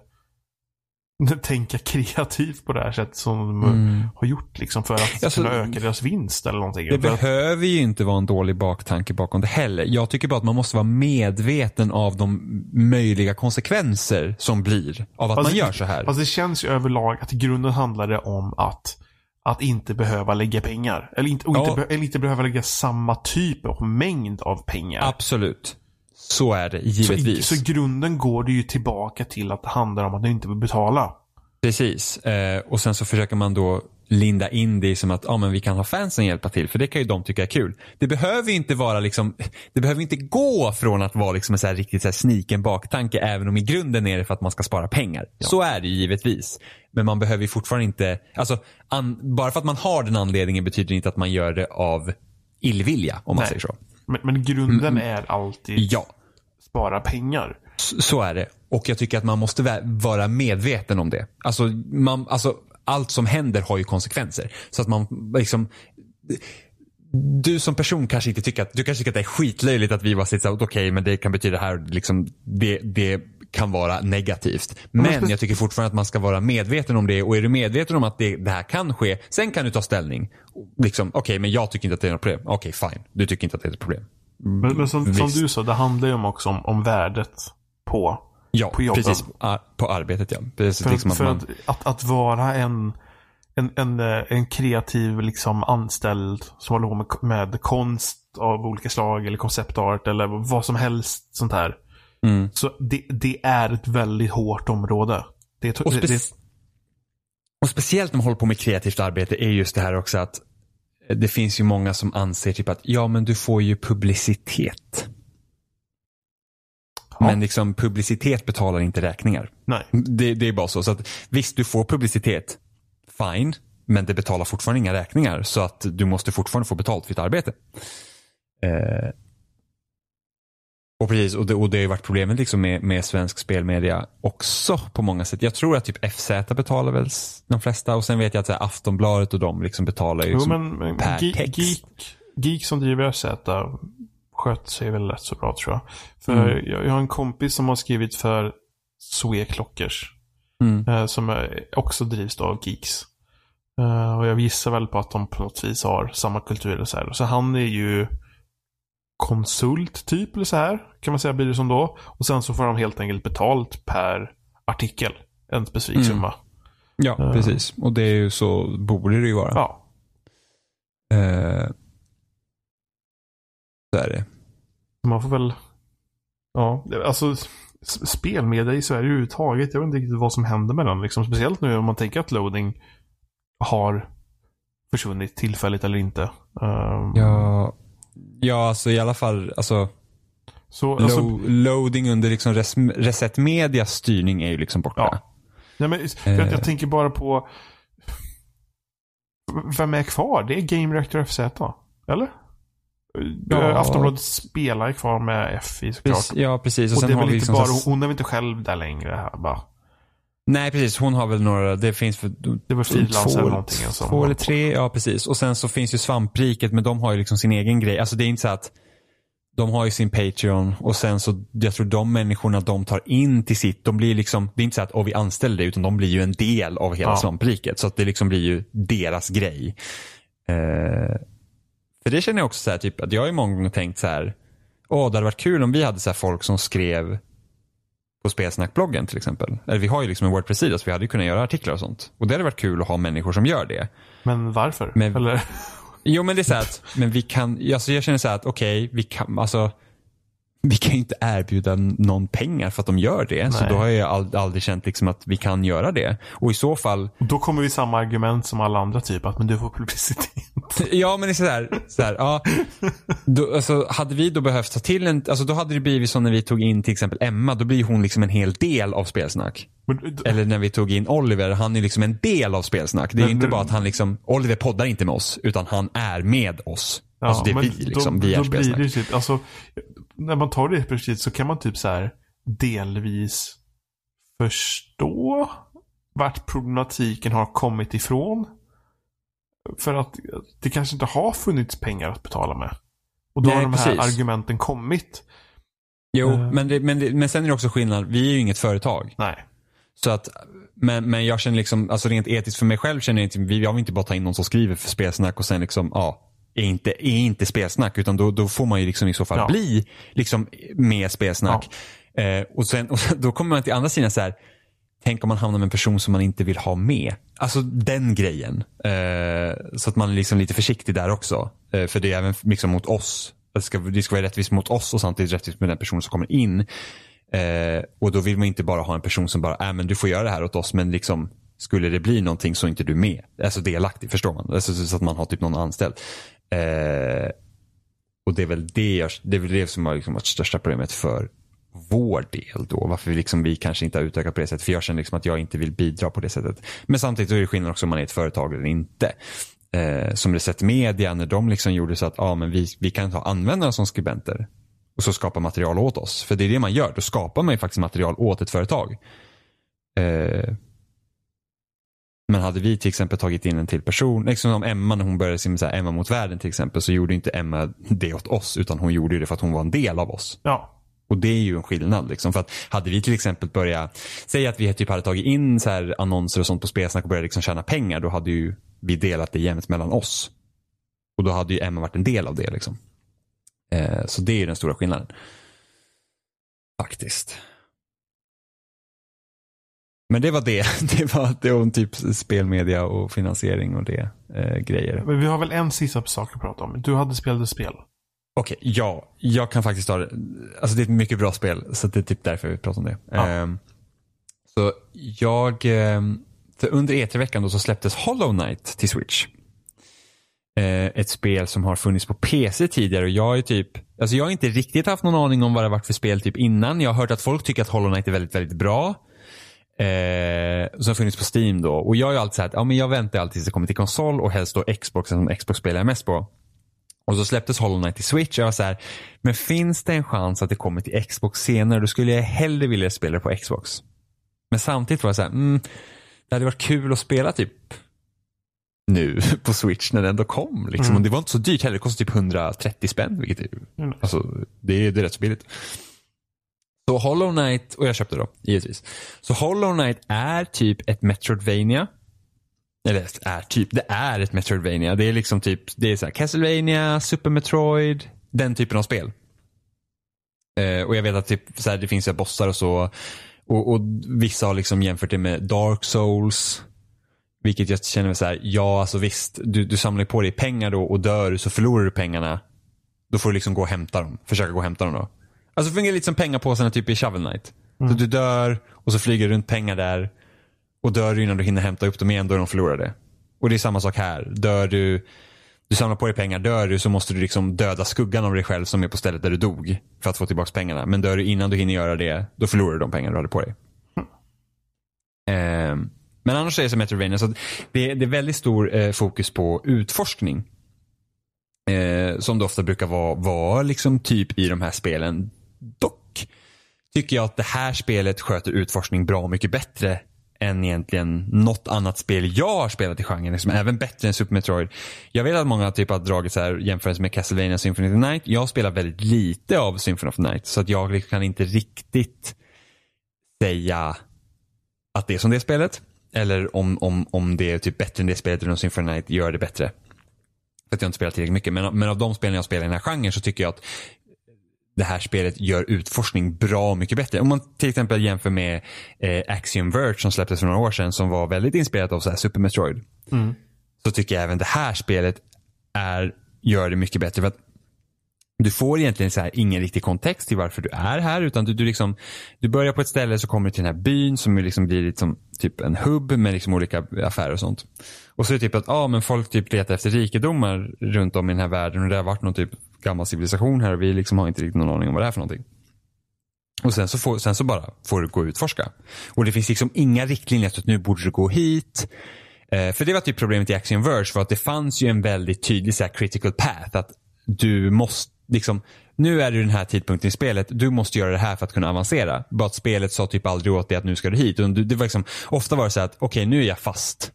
tänka kreativt på det här sättet som de mm. har gjort liksom för att alltså, kunna öka deras vinst eller någonting. Det behöver ju inte vara en dålig baktanke bakom det heller. Jag tycker bara att man måste vara medveten av de möjliga konsekvenser som blir av att alltså, man gör så här. Alltså det känns ju överlag att i grunden handlar det om att att inte behöva lägga pengar. Eller inte, ja. inte, eller inte behöva lägga samma typ av mängd av pengar. Absolut. Så är det givetvis. Så, så i grunden går det ju tillbaka till att det handlar om att du inte vill betala. Precis. Eh, och sen så försöker man då linda in det som att ah, men vi kan ha fansen hjälpa till för det kan ju de tycka är kul. Det behöver inte vara liksom, det behöver inte gå från att vara liksom en så här riktigt så här sniken baktanke även om i grunden är det för att man ska spara pengar. Ja. Så är det givetvis. Men man behöver ju fortfarande inte, alltså an, bara för att man har den anledningen betyder inte att man gör det av illvilja om man Nej. säger så. Men, men grunden mm. är alltid ja. spara pengar. Så är det. Och jag tycker att man måste vara medveten om det. Alltså, man, alltså allt som händer har ju konsekvenser. Så att man liksom du som person kanske inte tycker att, du kanske tycker att det är skitlöjligt att vi bara sitter okej okay, men det kan betyda det här, liksom, det, det kan vara negativt. Men jag tycker fortfarande att man ska vara medveten om det och är du medveten om att det, det här kan ske, sen kan du ta ställning. Liksom, okej okay, men jag tycker inte att det är något problem. Okej okay, fine, du tycker inte att det är ett problem. Men, men som, som, du sa, det handlar ju också om, om värdet på, ja, på jobben. precis. På arbetet ja. Precis, för, liksom att, för man... att, att, vara en, en, en, en kreativ liksom anställd som håller på med, med konst av olika slag eller konceptart eller vad som helst sånt här. Mm. Så det, det, är ett väldigt hårt område. Det, och, spe det, och speciellt när man håller på med kreativt arbete är just det här också att det finns ju många som anser typ att ja men du får ju publicitet. Ja. Men liksom publicitet betalar inte räkningar. Nej. Det, det, är bara så. så att, visst, du får publicitet. Fine. Men det betalar fortfarande inga räkningar. Så att du måste fortfarande få betalt för ditt arbete. Eh, och precis, och det, och det har ju varit problemet liksom med, med svensk spelmedia också på många sätt. Jag tror att typ FZ betalar väl de flesta och sen vet jag att här, Aftonbladet och de liksom betalar ju jo, men, men, per geek, text. Geek, geek som driver FZ sköter sig väl rätt så bra tror jag. För mm. jag, jag, har en kompis som har skrivit för Sweclockers. Mm. Eh, som också drivs av Geeks. Eh, och jag gissar väl på att de på något vis har samma kultur. Och så, här. så han är ju konsult typ eller så här. Kan man säga blir det som då. Och sen så får de helt enkelt betalt per artikel. En specifik mm. summa. Ja, uh. precis. Och det är ju så borde det ju vara. Ja. Uh, så är det. Man får väl... Ja, alltså spelmedia i Sverige överhuvudtaget. Jag vet inte riktigt vad som händer med den. Liksom, speciellt nu om man tänker att loading har försvunnit tillfälligt eller inte. Um, ja, Ja, alltså i alla fall, alltså. Så, alltså lo loading under liksom res Reset Medias styrning är ju liksom borta. Ja. Nej, men, jag, jag eh. tänker bara på vem är kvar? Det är Game Reactor FZ Eller? Ja. Eh, Aftonbladet spelar kvar med FI såklart. Ja, precis. Och, och det är väl inte liksom bara, hon är väl inte själv där längre här bara. Nej, precis. Hon har väl några, det finns för Det var frilans eller någonting. Alltså. Två eller tre, ja precis. Och sen så finns ju svampriket, men de har ju liksom sin egen grej. Alltså det är inte så att de har ju sin Patreon och sen så, jag tror de människorna de tar in till sitt, de blir liksom, det är inte så att oh, vi anställer det utan de blir ju en del av hela Ja. svampriket. Så att det liksom blir ju deras grej. Eh, för det känner jag också så här, typ, att jag har ju många gånger tänkt så här, åh det hade varit kul om vi hade så här folk som skrev på Spelsnackbloggen till exempel. Eller vi har ju liksom en Wordpress-sida så vi hade ju kunnat göra artiklar och sånt. Och det hade varit kul att ha människor som gör det. Men varför? Men- Eller? Jo men det är så att, men vi kan, alltså jag känner så här att okej, vi kan, alltså vi kan ju inte erbjuda någon pengar för att de gör det. Så Nej. då har jag ald- aldrig känt liksom att vi kan göra det. Och i så fall, Då kommer vi samma argument som alla andra typ, att men du får publicitet. ja men det är så här, så här ja. Då, alltså, hade vi då behövt ta till en, alltså då hade det blivit som när vi tog in till exempel Emma, då blir hon liksom en hel del av spelsnack. Men, Eller när vi tog in Oliver, han är liksom en del av spelsnack. Det är Men ju inte nu- bara att han liksom, Oliver poddar inte med oss, utan han är med oss. Ja, alltså det är vi liksom, då, vi är då blir spelsnack. det ju typ, alltså, när man tar det perspektivet så kan man typ så här delvis förstå vart problematiken har kommit ifrån. För att det kanske inte har funnits pengar att betala med. Och då Nej, har de här precis. argumenten kommit. Jo, Eh. men, det, men, det, men sen är det också skillnad. Vi är ju inget företag. Nej. Så att, men, men jag känner liksom, alltså rent etiskt för mig själv känner jag inte, vi- jag vill inte bara ta in någon som skriver för spelsnack och sen liksom, ja, är inte, är inte spelsnack utan då, då får man ju liksom i så fall Ja. bli liksom med spelsnack. Eh, och, sen, och då kommer man till andra sidan så här, tänk om man hamnar med en person som man inte vill ha med. Alltså den grejen. Eh, så att man är liksom lite försiktig där också. Eh, för det är även liksom mot oss. Det ska, det ska vara rättvist mot oss och samtidigt rättvist med den person som kommer in. Eh, och då vill man inte bara ha en person som bara, äh, men du får göra det här åt oss men liksom skulle det bli någonting så är inte du med. Alltså delaktig, förstår man? Alltså, så att man har typ någon anställd. Eh, och det är väl det, jag, det, är väl det som har liksom varit största problemet för vår del då. Varför vi, liksom, vi kanske inte har utökat på det sättet. För jag känner liksom att jag inte vill bidra på det sättet. Men samtidigt så är det skillnad också om man är ett företag eller inte. Eh, som Reset Media när de liksom gjorde så att ah, men vi, vi kan ta användarna som skribenter. Och så skapa material åt oss. För det är det man gör. Då skapar man ju faktiskt material åt ett företag. Eh, men hade vi till exempel tagit in en till person, liksom som Emma när hon började sin Emma mot världen till exempel, så gjorde inte Emma det åt oss, utan hon gjorde det för att hon var en del av oss. Ja. Och det är ju en skillnad. Liksom. För att hade vi till exempel börjat, säg att vi typ hade tagit in så här annonser och sånt på Spelsnack och börjat liksom tjäna pengar, då hade ju vi delat det jämnt mellan oss. Och då hade ju Emma varit en del av det. Liksom. Eh, så det är ju den stora skillnaden. Faktiskt. Men det var det. Det var det om typ spelmedia och finansiering och det eh, grejer. Men vi har väl en sista sak att prata om. Du hade spelat spel. Okej, ja. Jag kan faktiskt ta det. Alltså det är ett mycket bra spel. Så det är typ därför vi pratar om det. Ja. Ehm, så jag, för under E3-veckan då så släpptes Hollow Knight till Switch. Eh, ett spel som har funnits på PC tidigare och jag är typ, alltså jag har inte riktigt haft någon aning om vad det varit för spel typ innan. Jag har hört att folk tycker att Hollow Knight är väldigt, väldigt bra. Eh, som funnits på Steam då. Och jag har ju alltid sagt, ja men jag väntar alltid tills det kommer till konsol och helst då Xbox som Xbox spelar jag mest på. Och så släpptes Hollow Knight till Switch och jag var så här, men finns det en chans att det kommer till Xbox senare, då skulle jag hellre vilja spela det på Xbox. Men samtidigt var jag så här, mm, det hade varit kul att spela typ nu på Switch när det ändå kom. Liksom. Mm. Och det var inte så dyrt heller, det kostade typ 130 spänn, vilket är, Mm. alltså, det, är, det är rätt så billigt. Så Hollow Knight, och jag köpte då, givetvis. Så Hollow Knight är typ ett Metroidvania. Eller är typ, det är ett Metroidvania. Det är liksom typ, det är så här Castlevania, Super Metroid, den typen av spel. Eh, och jag vet att typ, så här, det finns ju bossar och så. Och, och vissa har liksom jämfört det med Dark Souls. Vilket jag känner så här, ja alltså visst, du, du samlar ju på dig pengar då och dör så förlorar du pengarna. Då får du liksom gå och hämta dem. Försöka gå och hämta dem då. Alltså fungerar lite som pengapåsarna typ i Shovel Knight. Så du dör och så flyger runt pengar där. Och dör du innan du hinner hämta upp dem igen, då är de förlorade. Och det är samma sak här. Dör du, du samlar på dig pengar, dör du så måste du liksom döda skuggan av dig själv som är på stället där du dog. För att få tillbaka pengarna. Men dör du innan du hinner göra det, då förlorar du de pengar du hade på dig. Ehm, men annars är det som Metroidvania. Så att det, det är väldigt stor eh, fokus på utforskning. Eh, som det ofta brukar vara, vara liksom typ i de här spelen. Dock tycker jag att det här spelet sköter utforskning bra mycket bättre än egentligen något annat spel jag har spelat i genren. Liksom, även bättre än Super Metroid. Jag vet att många typ har dragit så här jämförelse med Castlevania Symphony of the Night. Jag spelar väldigt lite av Symphony of the Night. Så att jag liksom kan inte riktigt säga att det är som det spelet. Eller om, om, om det är typ bättre än det spelet eller om Symphony of the Night gör det bättre. För att jag inte spelar tillräckligt mycket. Men, men av de spelen jag spelar i den här genren så tycker jag att det här spelet gör utforskning bra mycket bättre. Om man till exempel jämför med eh, Axiom Verge som släpptes för några år sedan som var väldigt inspirerat av så här Super Metroid. Mm. Så tycker jag även det här spelet är, gör det mycket bättre. För att du får egentligen så här ingen riktig kontext till varför du är här. Utan du, du, liksom, du börjar på ett ställe så kommer du till den här byn som liksom blir liksom, typ en hubb med liksom olika affärer och sånt. Och så är det typ att ah, men folk typ letar efter rikedomar runt om i den här världen och det har varit någon typ gammal civilisation här och vi liksom har inte riktigt någon aning om vad det är för någonting. Och sen så, får, sen så bara får du gå och utforska. Och det finns liksom inga riktlinjer att nu borde du gå hit. Eh, för det var typ problemet i Axiom Verge var att det fanns ju en väldigt tydlig så här, critical path. Att du måste liksom, nu är du den här tidpunkten i spelet, du måste göra det här för att kunna avancera. Bara att spelet sa typ aldrig åt dig att nu ska du hit. Det var liksom, ofta var det så att, okej okay, nu är jag fast.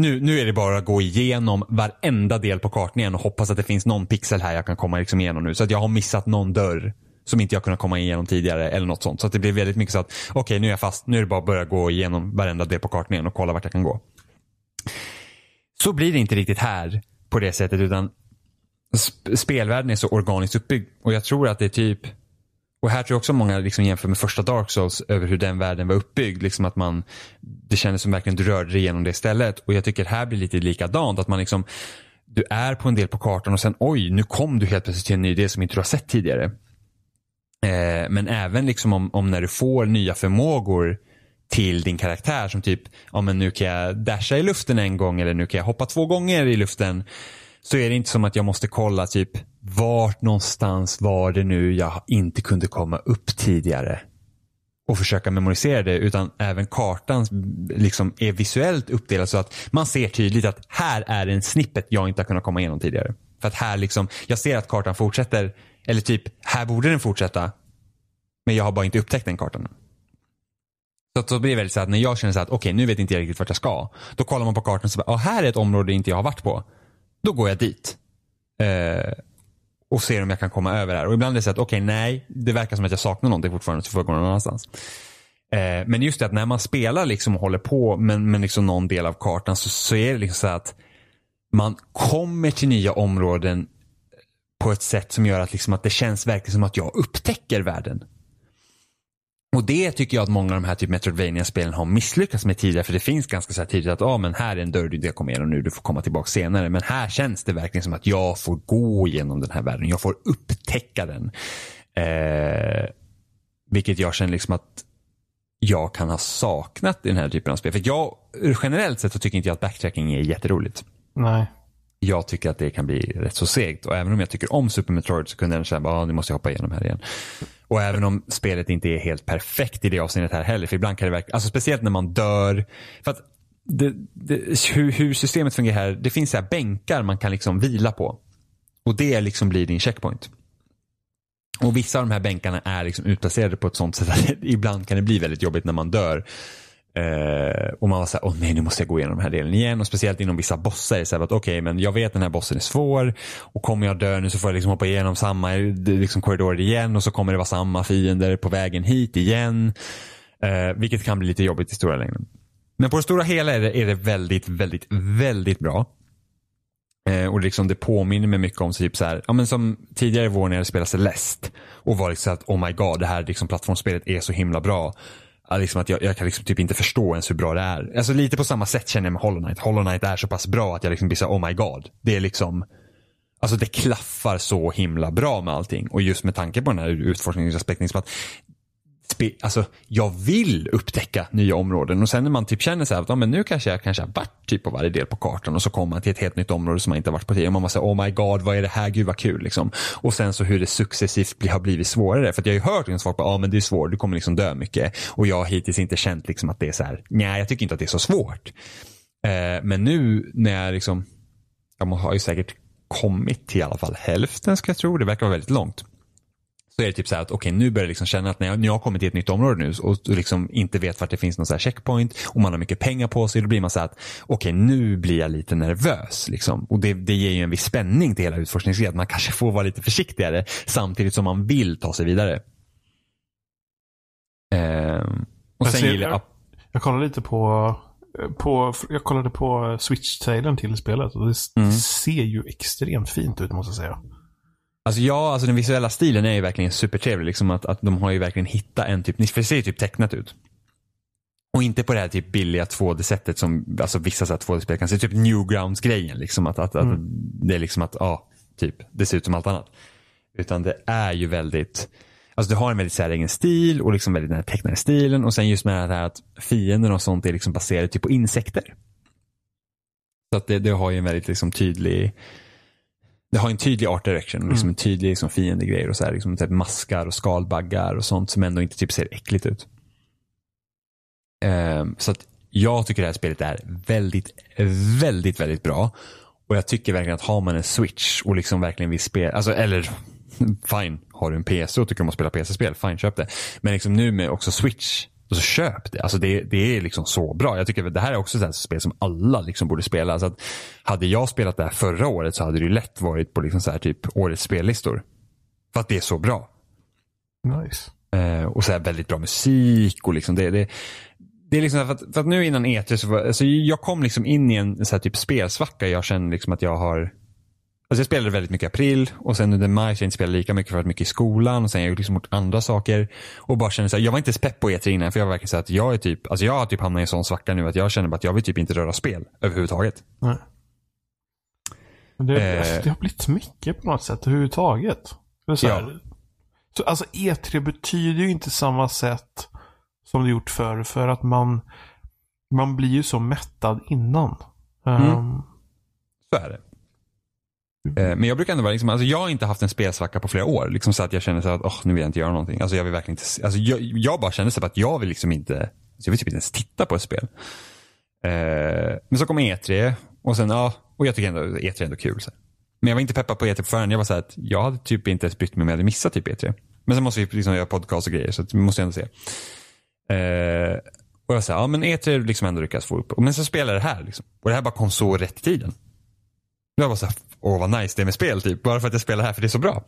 Nu, nu är det bara att gå igenom varenda del på kartan igen och hoppas att det finns någon pixel här jag kan komma liksom igenom nu. Så att jag har missat någon dörr som inte jag kunnat komma igenom tidigare eller något sånt. Så att det blir väldigt mycket så att okej okay, nu är jag fast, nu är det bara att börja gå igenom varenda del på kartan igen och kolla vart jag kan gå. Så blir det inte riktigt här på det sättet utan sp spelvärlden är så organiskt uppbyggd och jag tror att det är typ och här tror jag också många liksom jämför med första Dark Souls över hur den världen var uppbyggd. Liksom att man, det kändes som verkligen du rörde dig igenom det stället. Och jag tycker här blir lite likadant. Att man liksom, du är på en del på kartan och sen oj, nu kom du helt plötsligt till en ny del som inte du har sett tidigare. Eh, men även liksom om, om när du får nya förmågor till din karaktär som typ, ja men nu kan jag dasha i luften en gång eller nu kan jag hoppa två gånger i luften. Så är det inte som att jag måste kolla typ vart någonstans var det nu jag inte kunde komma upp tidigare och försöka memorisera det utan även kartan liksom är visuellt uppdelad så att man ser tydligt att här är en snippet jag inte har kunnat komma igenom tidigare. För att här liksom, jag ser att kartan fortsätter, eller typ här borde den fortsätta men jag har bara inte upptäckt den kartan. Så att då blir det väldigt så att när jag känner så att okej okay, nu vet inte jag riktigt vart jag ska. Då kollar man på kartan och så bara, här är ett område inte jag har varit på. Då går jag dit. Eh, och ser om jag kan komma över det här. Och ibland är det så att, okej, okay, nej, det verkar som att jag saknar någonting fortfarande så får jag gå någon annanstans. Eh, men just det att när man spelar liksom och håller på med, med liksom någon del av kartan så, så är det liksom så att man kommer till nya områden på ett sätt som gör att, liksom att det känns verkligen som att jag upptäcker världen. Och det tycker jag att många av de här typ Metroidvania-spelen har misslyckats med tidigare. För det finns ganska så här tidigt att ah, men här är en dörr du inte kommer igenom nu, du får komma tillbaka senare. Men här känns det verkligen som att jag får gå igenom den här världen. Jag får upptäcka den. Eh, vilket jag känner liksom att jag kan ha saknat i den här typen av spel. För jag, generellt sett så tycker inte jag att backtracking är jätteroligt. Nej. Jag tycker att det kan bli rätt så segt. Och även om jag tycker om Super Metroid så kunde jag känna att ah, nu måste jag hoppa igenom här igen. Och även om spelet inte är helt perfekt i det avseendet här heller. För ibland kan det verka, alltså speciellt när man dör. För att det, det, hur, hur, systemet fungerar här, det finns så här bänkar man kan liksom vila på. Och det liksom blir din checkpoint. Och vissa av de här bänkarna är liksom utplacerade på ett sånt sätt att ibland kan det bli väldigt jobbigt när man dör. Eh, och man var såhär, åh nej nu måste jag gå igenom den här delen igen. Och speciellt inom vissa bossar. Så att okej okay, men jag vet att den här bossen är svår. Och kommer jag dö nu så får jag liksom hoppa igenom samma eh, liksom, korridor igen. Och så kommer det vara samma fiender på vägen hit igen. Eh, vilket kan bli lite jobbigt i stora längden. Men på det stora hela är det, är det väldigt, väldigt, väldigt bra. Eh, och liksom det påminner mig mycket om typ så här, ja men som tidigare i vår när jag spelade Celeste. Och var liksom att oh my god det här liksom plattformsspelet är så himla bra. Liksom att jag, jag, kan liksom typ inte förstå ens hur bra det är. Alltså lite på samma sätt känner jag med Hollow Knight. Hollow Knight är så pass bra att jag liksom blir så oh my god. Det är liksom, alltså det klaffar så himla bra med allting. Och just med tanke på den här utforskningsaspekten. Liksom att alltså, jag vill upptäcka nya områden. Och sen när man typ känner så här att ja, men nu kanske jag kanske har varit typ på varje del på kartan och så kommer man till ett helt nytt område som man inte har varit på tidigare. Och man säger oh my god vad är det här, gud vad kul liksom. Och sen så hur det successivt har blivit svårare. För att jag har ju hört liksom folk bara, ja men det är svårt, du kommer liksom dö mycket. Och jag har hittills inte känt liksom att det är så här, nej jag tycker inte att det är så svårt. Eh, men nu när jag liksom, jag har ju säkert kommit till i alla fall hälften ska jag tro, det verkar vara väldigt långt så är det typ så här att okej okay, nu börjar jag liksom känna att när jag, när jag har kommit till ett nytt område nu och, liksom inte vet vart det finns någon så här checkpoint och man har mycket pengar på sig. Då blir man så här att okej okay, nu blir jag lite nervös. Liksom. Och det, det ger ju en viss spänning till hela utforskningsgrejen. Man kanske får vara lite försiktigare samtidigt som man vill ta sig vidare. Ehm, och Jag sen ser- gillar jag, Jag kollade lite på, på jag kollade på Switch-trailern till spelet och det Mm. ser ju extremt fint ut måste jag säga. Alltså ja, alltså den visuella stilen är ju verkligen supertrevlig. Liksom att, att de har ju verkligen hittat en typ, för det ser ju typ tecknat ut. Och inte på det här typ billiga 2D-sättet som alltså vissa så här 2D-spel kan se. Typ Newgrounds-grejen. Liksom att, att, att Det är liksom att, ja, typ, det ser ut som allt annat. Utan det är ju väldigt, alltså du har en väldigt säregen stil och liksom väldigt den här tecknade stilen. Och sen just med det här att fienden och sånt är liksom baserade typ på insekter. Så att det, det har ju en väldigt liksom tydlig, det har en tydlig art direction, liksom en tydlig liksom fiendegrejer och så här, liksom typ maskar och skalbaggar och sånt som ändå inte typ ser äckligt ut. Ehm, så att jag tycker det här spelet är väldigt, väldigt, väldigt bra. Och jag tycker verkligen att har man en switch och liksom verkligen vill spela, alltså eller fine, har du en PC och tycker om att spela PC-spel, fine köp det. Men liksom nu med också switch, så köp det. Alltså det, det är liksom så bra. Jag tycker att det här är också ett spel som alla liksom borde spela. Så att hade jag spelat det här förra året så hade det ju lätt varit på liksom så här typ årets spellistor. För att det är så bra. Nice. Eh, och så här väldigt bra musik och liksom det, det, det är liksom för att, för att nu innan E3 så var, alltså jag kom liksom in i en så här typ spelsvacka. Jag känner liksom att jag har Alltså jag spelade väldigt mycket i april och sen under maj så jag inte spelade lika mycket för att mycket i skolan och sen jag liksom gjort andra saker. Och bara kände så här, jag var inte ens pepp på E3 innan för jag var verkligen så att jag är typ, alltså jag har typ hamnat i en sån svacka nu att jag känner bara att jag vill typ inte röra spel överhuvudtaget. Nej. Men Det, Eh. alltså, det har blivit mycket på något sätt överhuvudtaget. Så, här, Ja. så alltså E3 betyder ju inte samma sätt som det gjort förr. För att man, man blir ju så mättad innan. Mm. Ehm, Så är det. Eh, men jag brukar ändå vara liksom, alltså jag har inte haft en spelsvacka på flera år. Liksom så att jag känner så att, oh, nu vill jag inte göra någonting. Alltså jag vill verkligen inte, alltså jag, jag bara känner så att jag vill liksom inte, alltså, jag vill typ inte ens titta på ett spel. Eh, men så kom E3 och sen, ja, och jag tycker ändå E3 är ändå kul. Så. Men jag var inte peppad på E3 på förhand. Jag var så att jag hade typ inte ens brytt mig om jag hade missat typ E3. Men sen måste vi liksom göra podcast och grejer så att vi måste ändå se. Eh, och jag sa, ja men E3 liksom ändå lyckas få upp. Men så spelade jag det här liksom. Och det här bara kom så rätt i tiden. Jag var så här, åh vad nice det är med spel typ. Bara för att jag spelar här för det är så bra.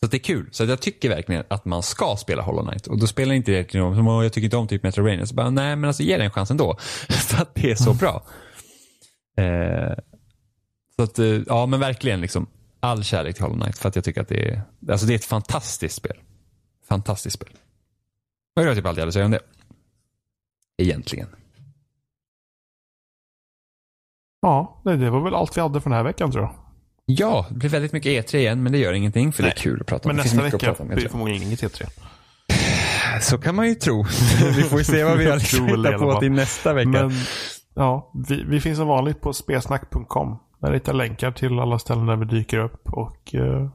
Så det är kul. Så jag tycker verkligen att man ska spela Hollow Knight. Och då spelar inte det egentligen om, som, "Åh, jag tycker inte om typ Metroidvania. Så bara, nej men alltså ge det en chans ändå. så att det är så bra. Eh, så att, eh, ja men verkligen liksom. All kärlek till Hollow Knight. För att jag tycker att det är, alltså det är ett fantastiskt spel. Fantastiskt spel. Och jag har typ allt jag hade att säga om det. Egentligen. Ja, det, var väl allt vi hade för den här veckan tror jag. Ja, det blir väldigt mycket E3 igen, men det gör ingenting för det är kul att prata om. Men nästa vecka om, blir det förmodligen inget E3. Så kan man ju tro. vi får ju se vad vi har liksom hittat på till nästa vecka. Men ja, vi, vi finns som vanligt på spelsnack.com. Där hittar länkar till alla ställen där vi dyker upp. Och eh,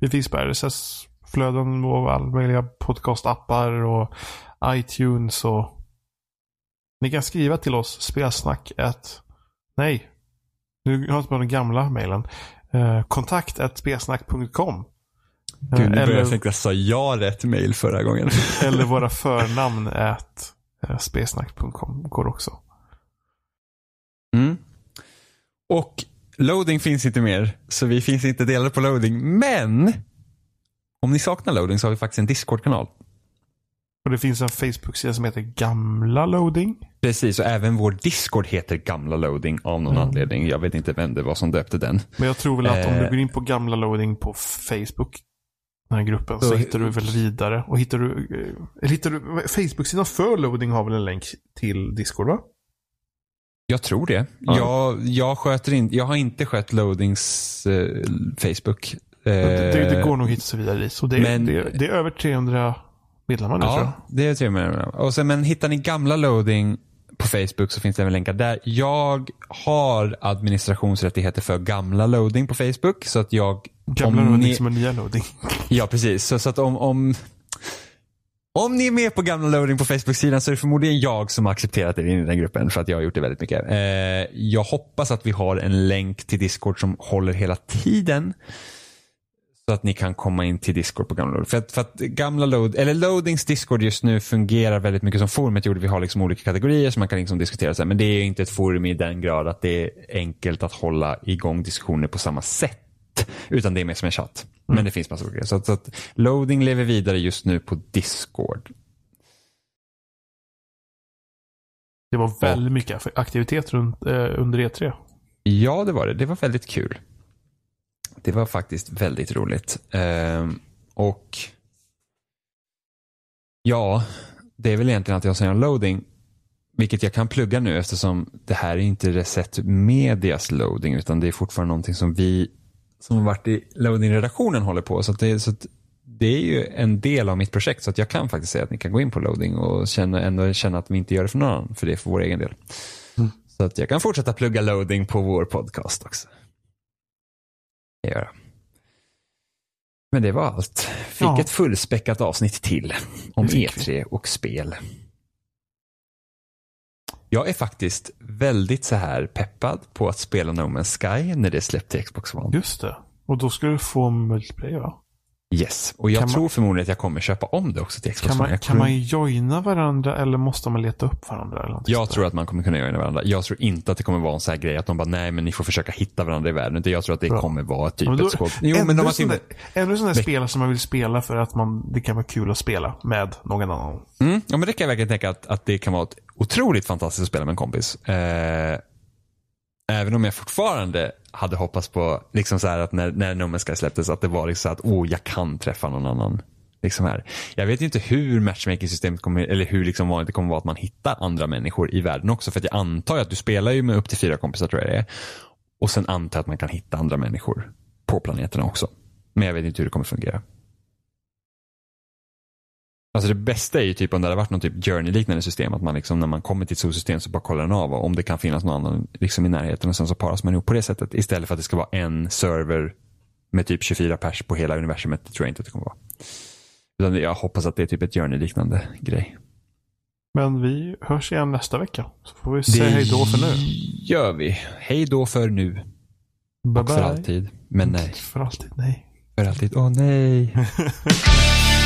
vi finns på RSS-flöden och alla möjliga podcastappar och iTunes och ni kan skriva till oss spelsnack at, nej, nu har jag inte på den gamla mejlen. Eh, kontakt at spelsnack.com. Eh, Gud, nu börjar jag tänka, sa jag rätt mail förra gången? eller våra förnamn at eh, spelsnack.com går också. Mm. Och loading finns inte mer, så vi finns inte delade på loading. Men om ni saknar loading så har vi faktiskt en Discord-kanal. Och det finns en Facebook-sida som heter Gamla Loading. Precis, och även vår Discord heter Gamla Loading av någon Mm. anledning. Jag vet inte vem det var som döpte den. Men jag tror väl att om Eh. du går in på Gamla Loading på Facebook, den här gruppen, så Då- hittar du väl vidare. Och hittar du, eh, hittar du Facebook-sidan för Loading har väl en länk till Discord va? Jag tror det. Ja. Jag, jag, sköter in, jag har inte skött loadings eh, Facebook. Eh, det, det, går nog att hitta sig vidare dit. Så det, men- det, det är över 300 medlemmar nu tror jag. Ja, det tror jag med. Och sen, men hittar ni gamla loading på Facebook så finns det även länkar där. Jag har administrationsrättigheter för gamla loading på Facebook. Så att jag... Gamla om Loading ni- som är nya Loading. Ja, precis. Så, så att om, om, om ni är med på gamla loading på Facebook-sidan så är det förmodligen jag som har accepterat er in i den gruppen för att jag har gjort det väldigt mycket. Eh, jag hoppas att vi har en länk till Discord som håller hela tiden. Så att ni kan komma in till Discord på gamla load. För att, för att gamla load, eller loadings Discord just nu fungerar väldigt mycket som forumet gjorde. Vi har liksom olika kategorier som man kan liksom diskutera. Så här, men det är inte ett forum i den grad att det är enkelt att hålla igång diskussioner på samma sätt. Utan det är mer som en chatt. Mm. Men det finns massa olika. Så att, så att loading lever vidare just nu på Discord. Det var väldigt mycket aktivitet runt, eh, under E3. Ja, det var det. Det var väldigt kul. Det var faktiskt väldigt roligt. Ehm, och ja, det är väl egentligen att jag säger loading. Vilket jag kan plugga nu eftersom det här är inte Reset Medias loading utan det är fortfarande någonting som vi som har varit i loading-redaktionen håller på. Så, att det, så det är ju en del av mitt projekt så att jag kan faktiskt säga att ni kan gå in på loading och känna, ändå känna att vi inte gör det för någon annan, för det är för vår egen del. Mm. Så att jag kan fortsätta plugga loading på vår podcast också. Det gör jag. Men det var allt. Fick Ja. ett fullspäckat avsnitt till om Det fick E3 och spel. Jag är faktiskt väldigt så här peppad på att spela No Man's Sky när det släpps till Xbox One. Just det. Och då ska du få multiplayer va? Yes, och jag Kan man- tror förmodligen att jag kommer köpa om det också till Xbox Kan One. man, Jag kan man joina varandra eller måste man leta upp varandra? Eller Jag tror att man kommer kunna göra det varandra. Jag tror inte att det kommer vara en sån här grej att de bara, nej men ni får försöka hitta varandra i världen. Jag tror att det Bra. kommer vara typ Ja, men då- ett skåp. Jo, men de ännu har där, ännu där Det- spelare som man vill spela för att man, det kan vara kul att spela med någon annan. Mm, ja, men det kan jag verkligen tänka att, att det kan vara ett otroligt fantastiskt att spela med en kompis. Eh, även om jag fortfarande hade hoppats på, liksom så här att när, när No Man's Sky släpptes, att det var liksom så att oh, jag kan träffa någon annan. Liksom här. Jag vet ju inte hur matchmaking-systemet kommer, eller hur liksom vanligt det kommer vara att man hittar andra människor i världen också. För att jag antar att du spelar ju med upp till fyra kompisar tror jag det är. Och sen antar jag att man kan hitta andra människor på planeterna också. Men jag vet inte hur det kommer fungera. Alltså det bästa är ju typ om det hade varit någon typ journey-liknande system. Att man liksom när man kommer till ett solsystem så bara kollar den av om det kan finnas någon annan liksom i närheten och sen så paras man ihop på det sättet. Istället för att det ska vara en server med typ 24 pers på hela universumet. Det tror jag inte att det kommer vara. Utan jag hoppas att det är typ ett journey-liknande grej. Men vi hörs igen nästa vecka. Så får vi säga hej då för nu. gör vi. Hej då för nu. Bye Och för alltid. Men nej. För alltid nej. För alltid. Åh nej.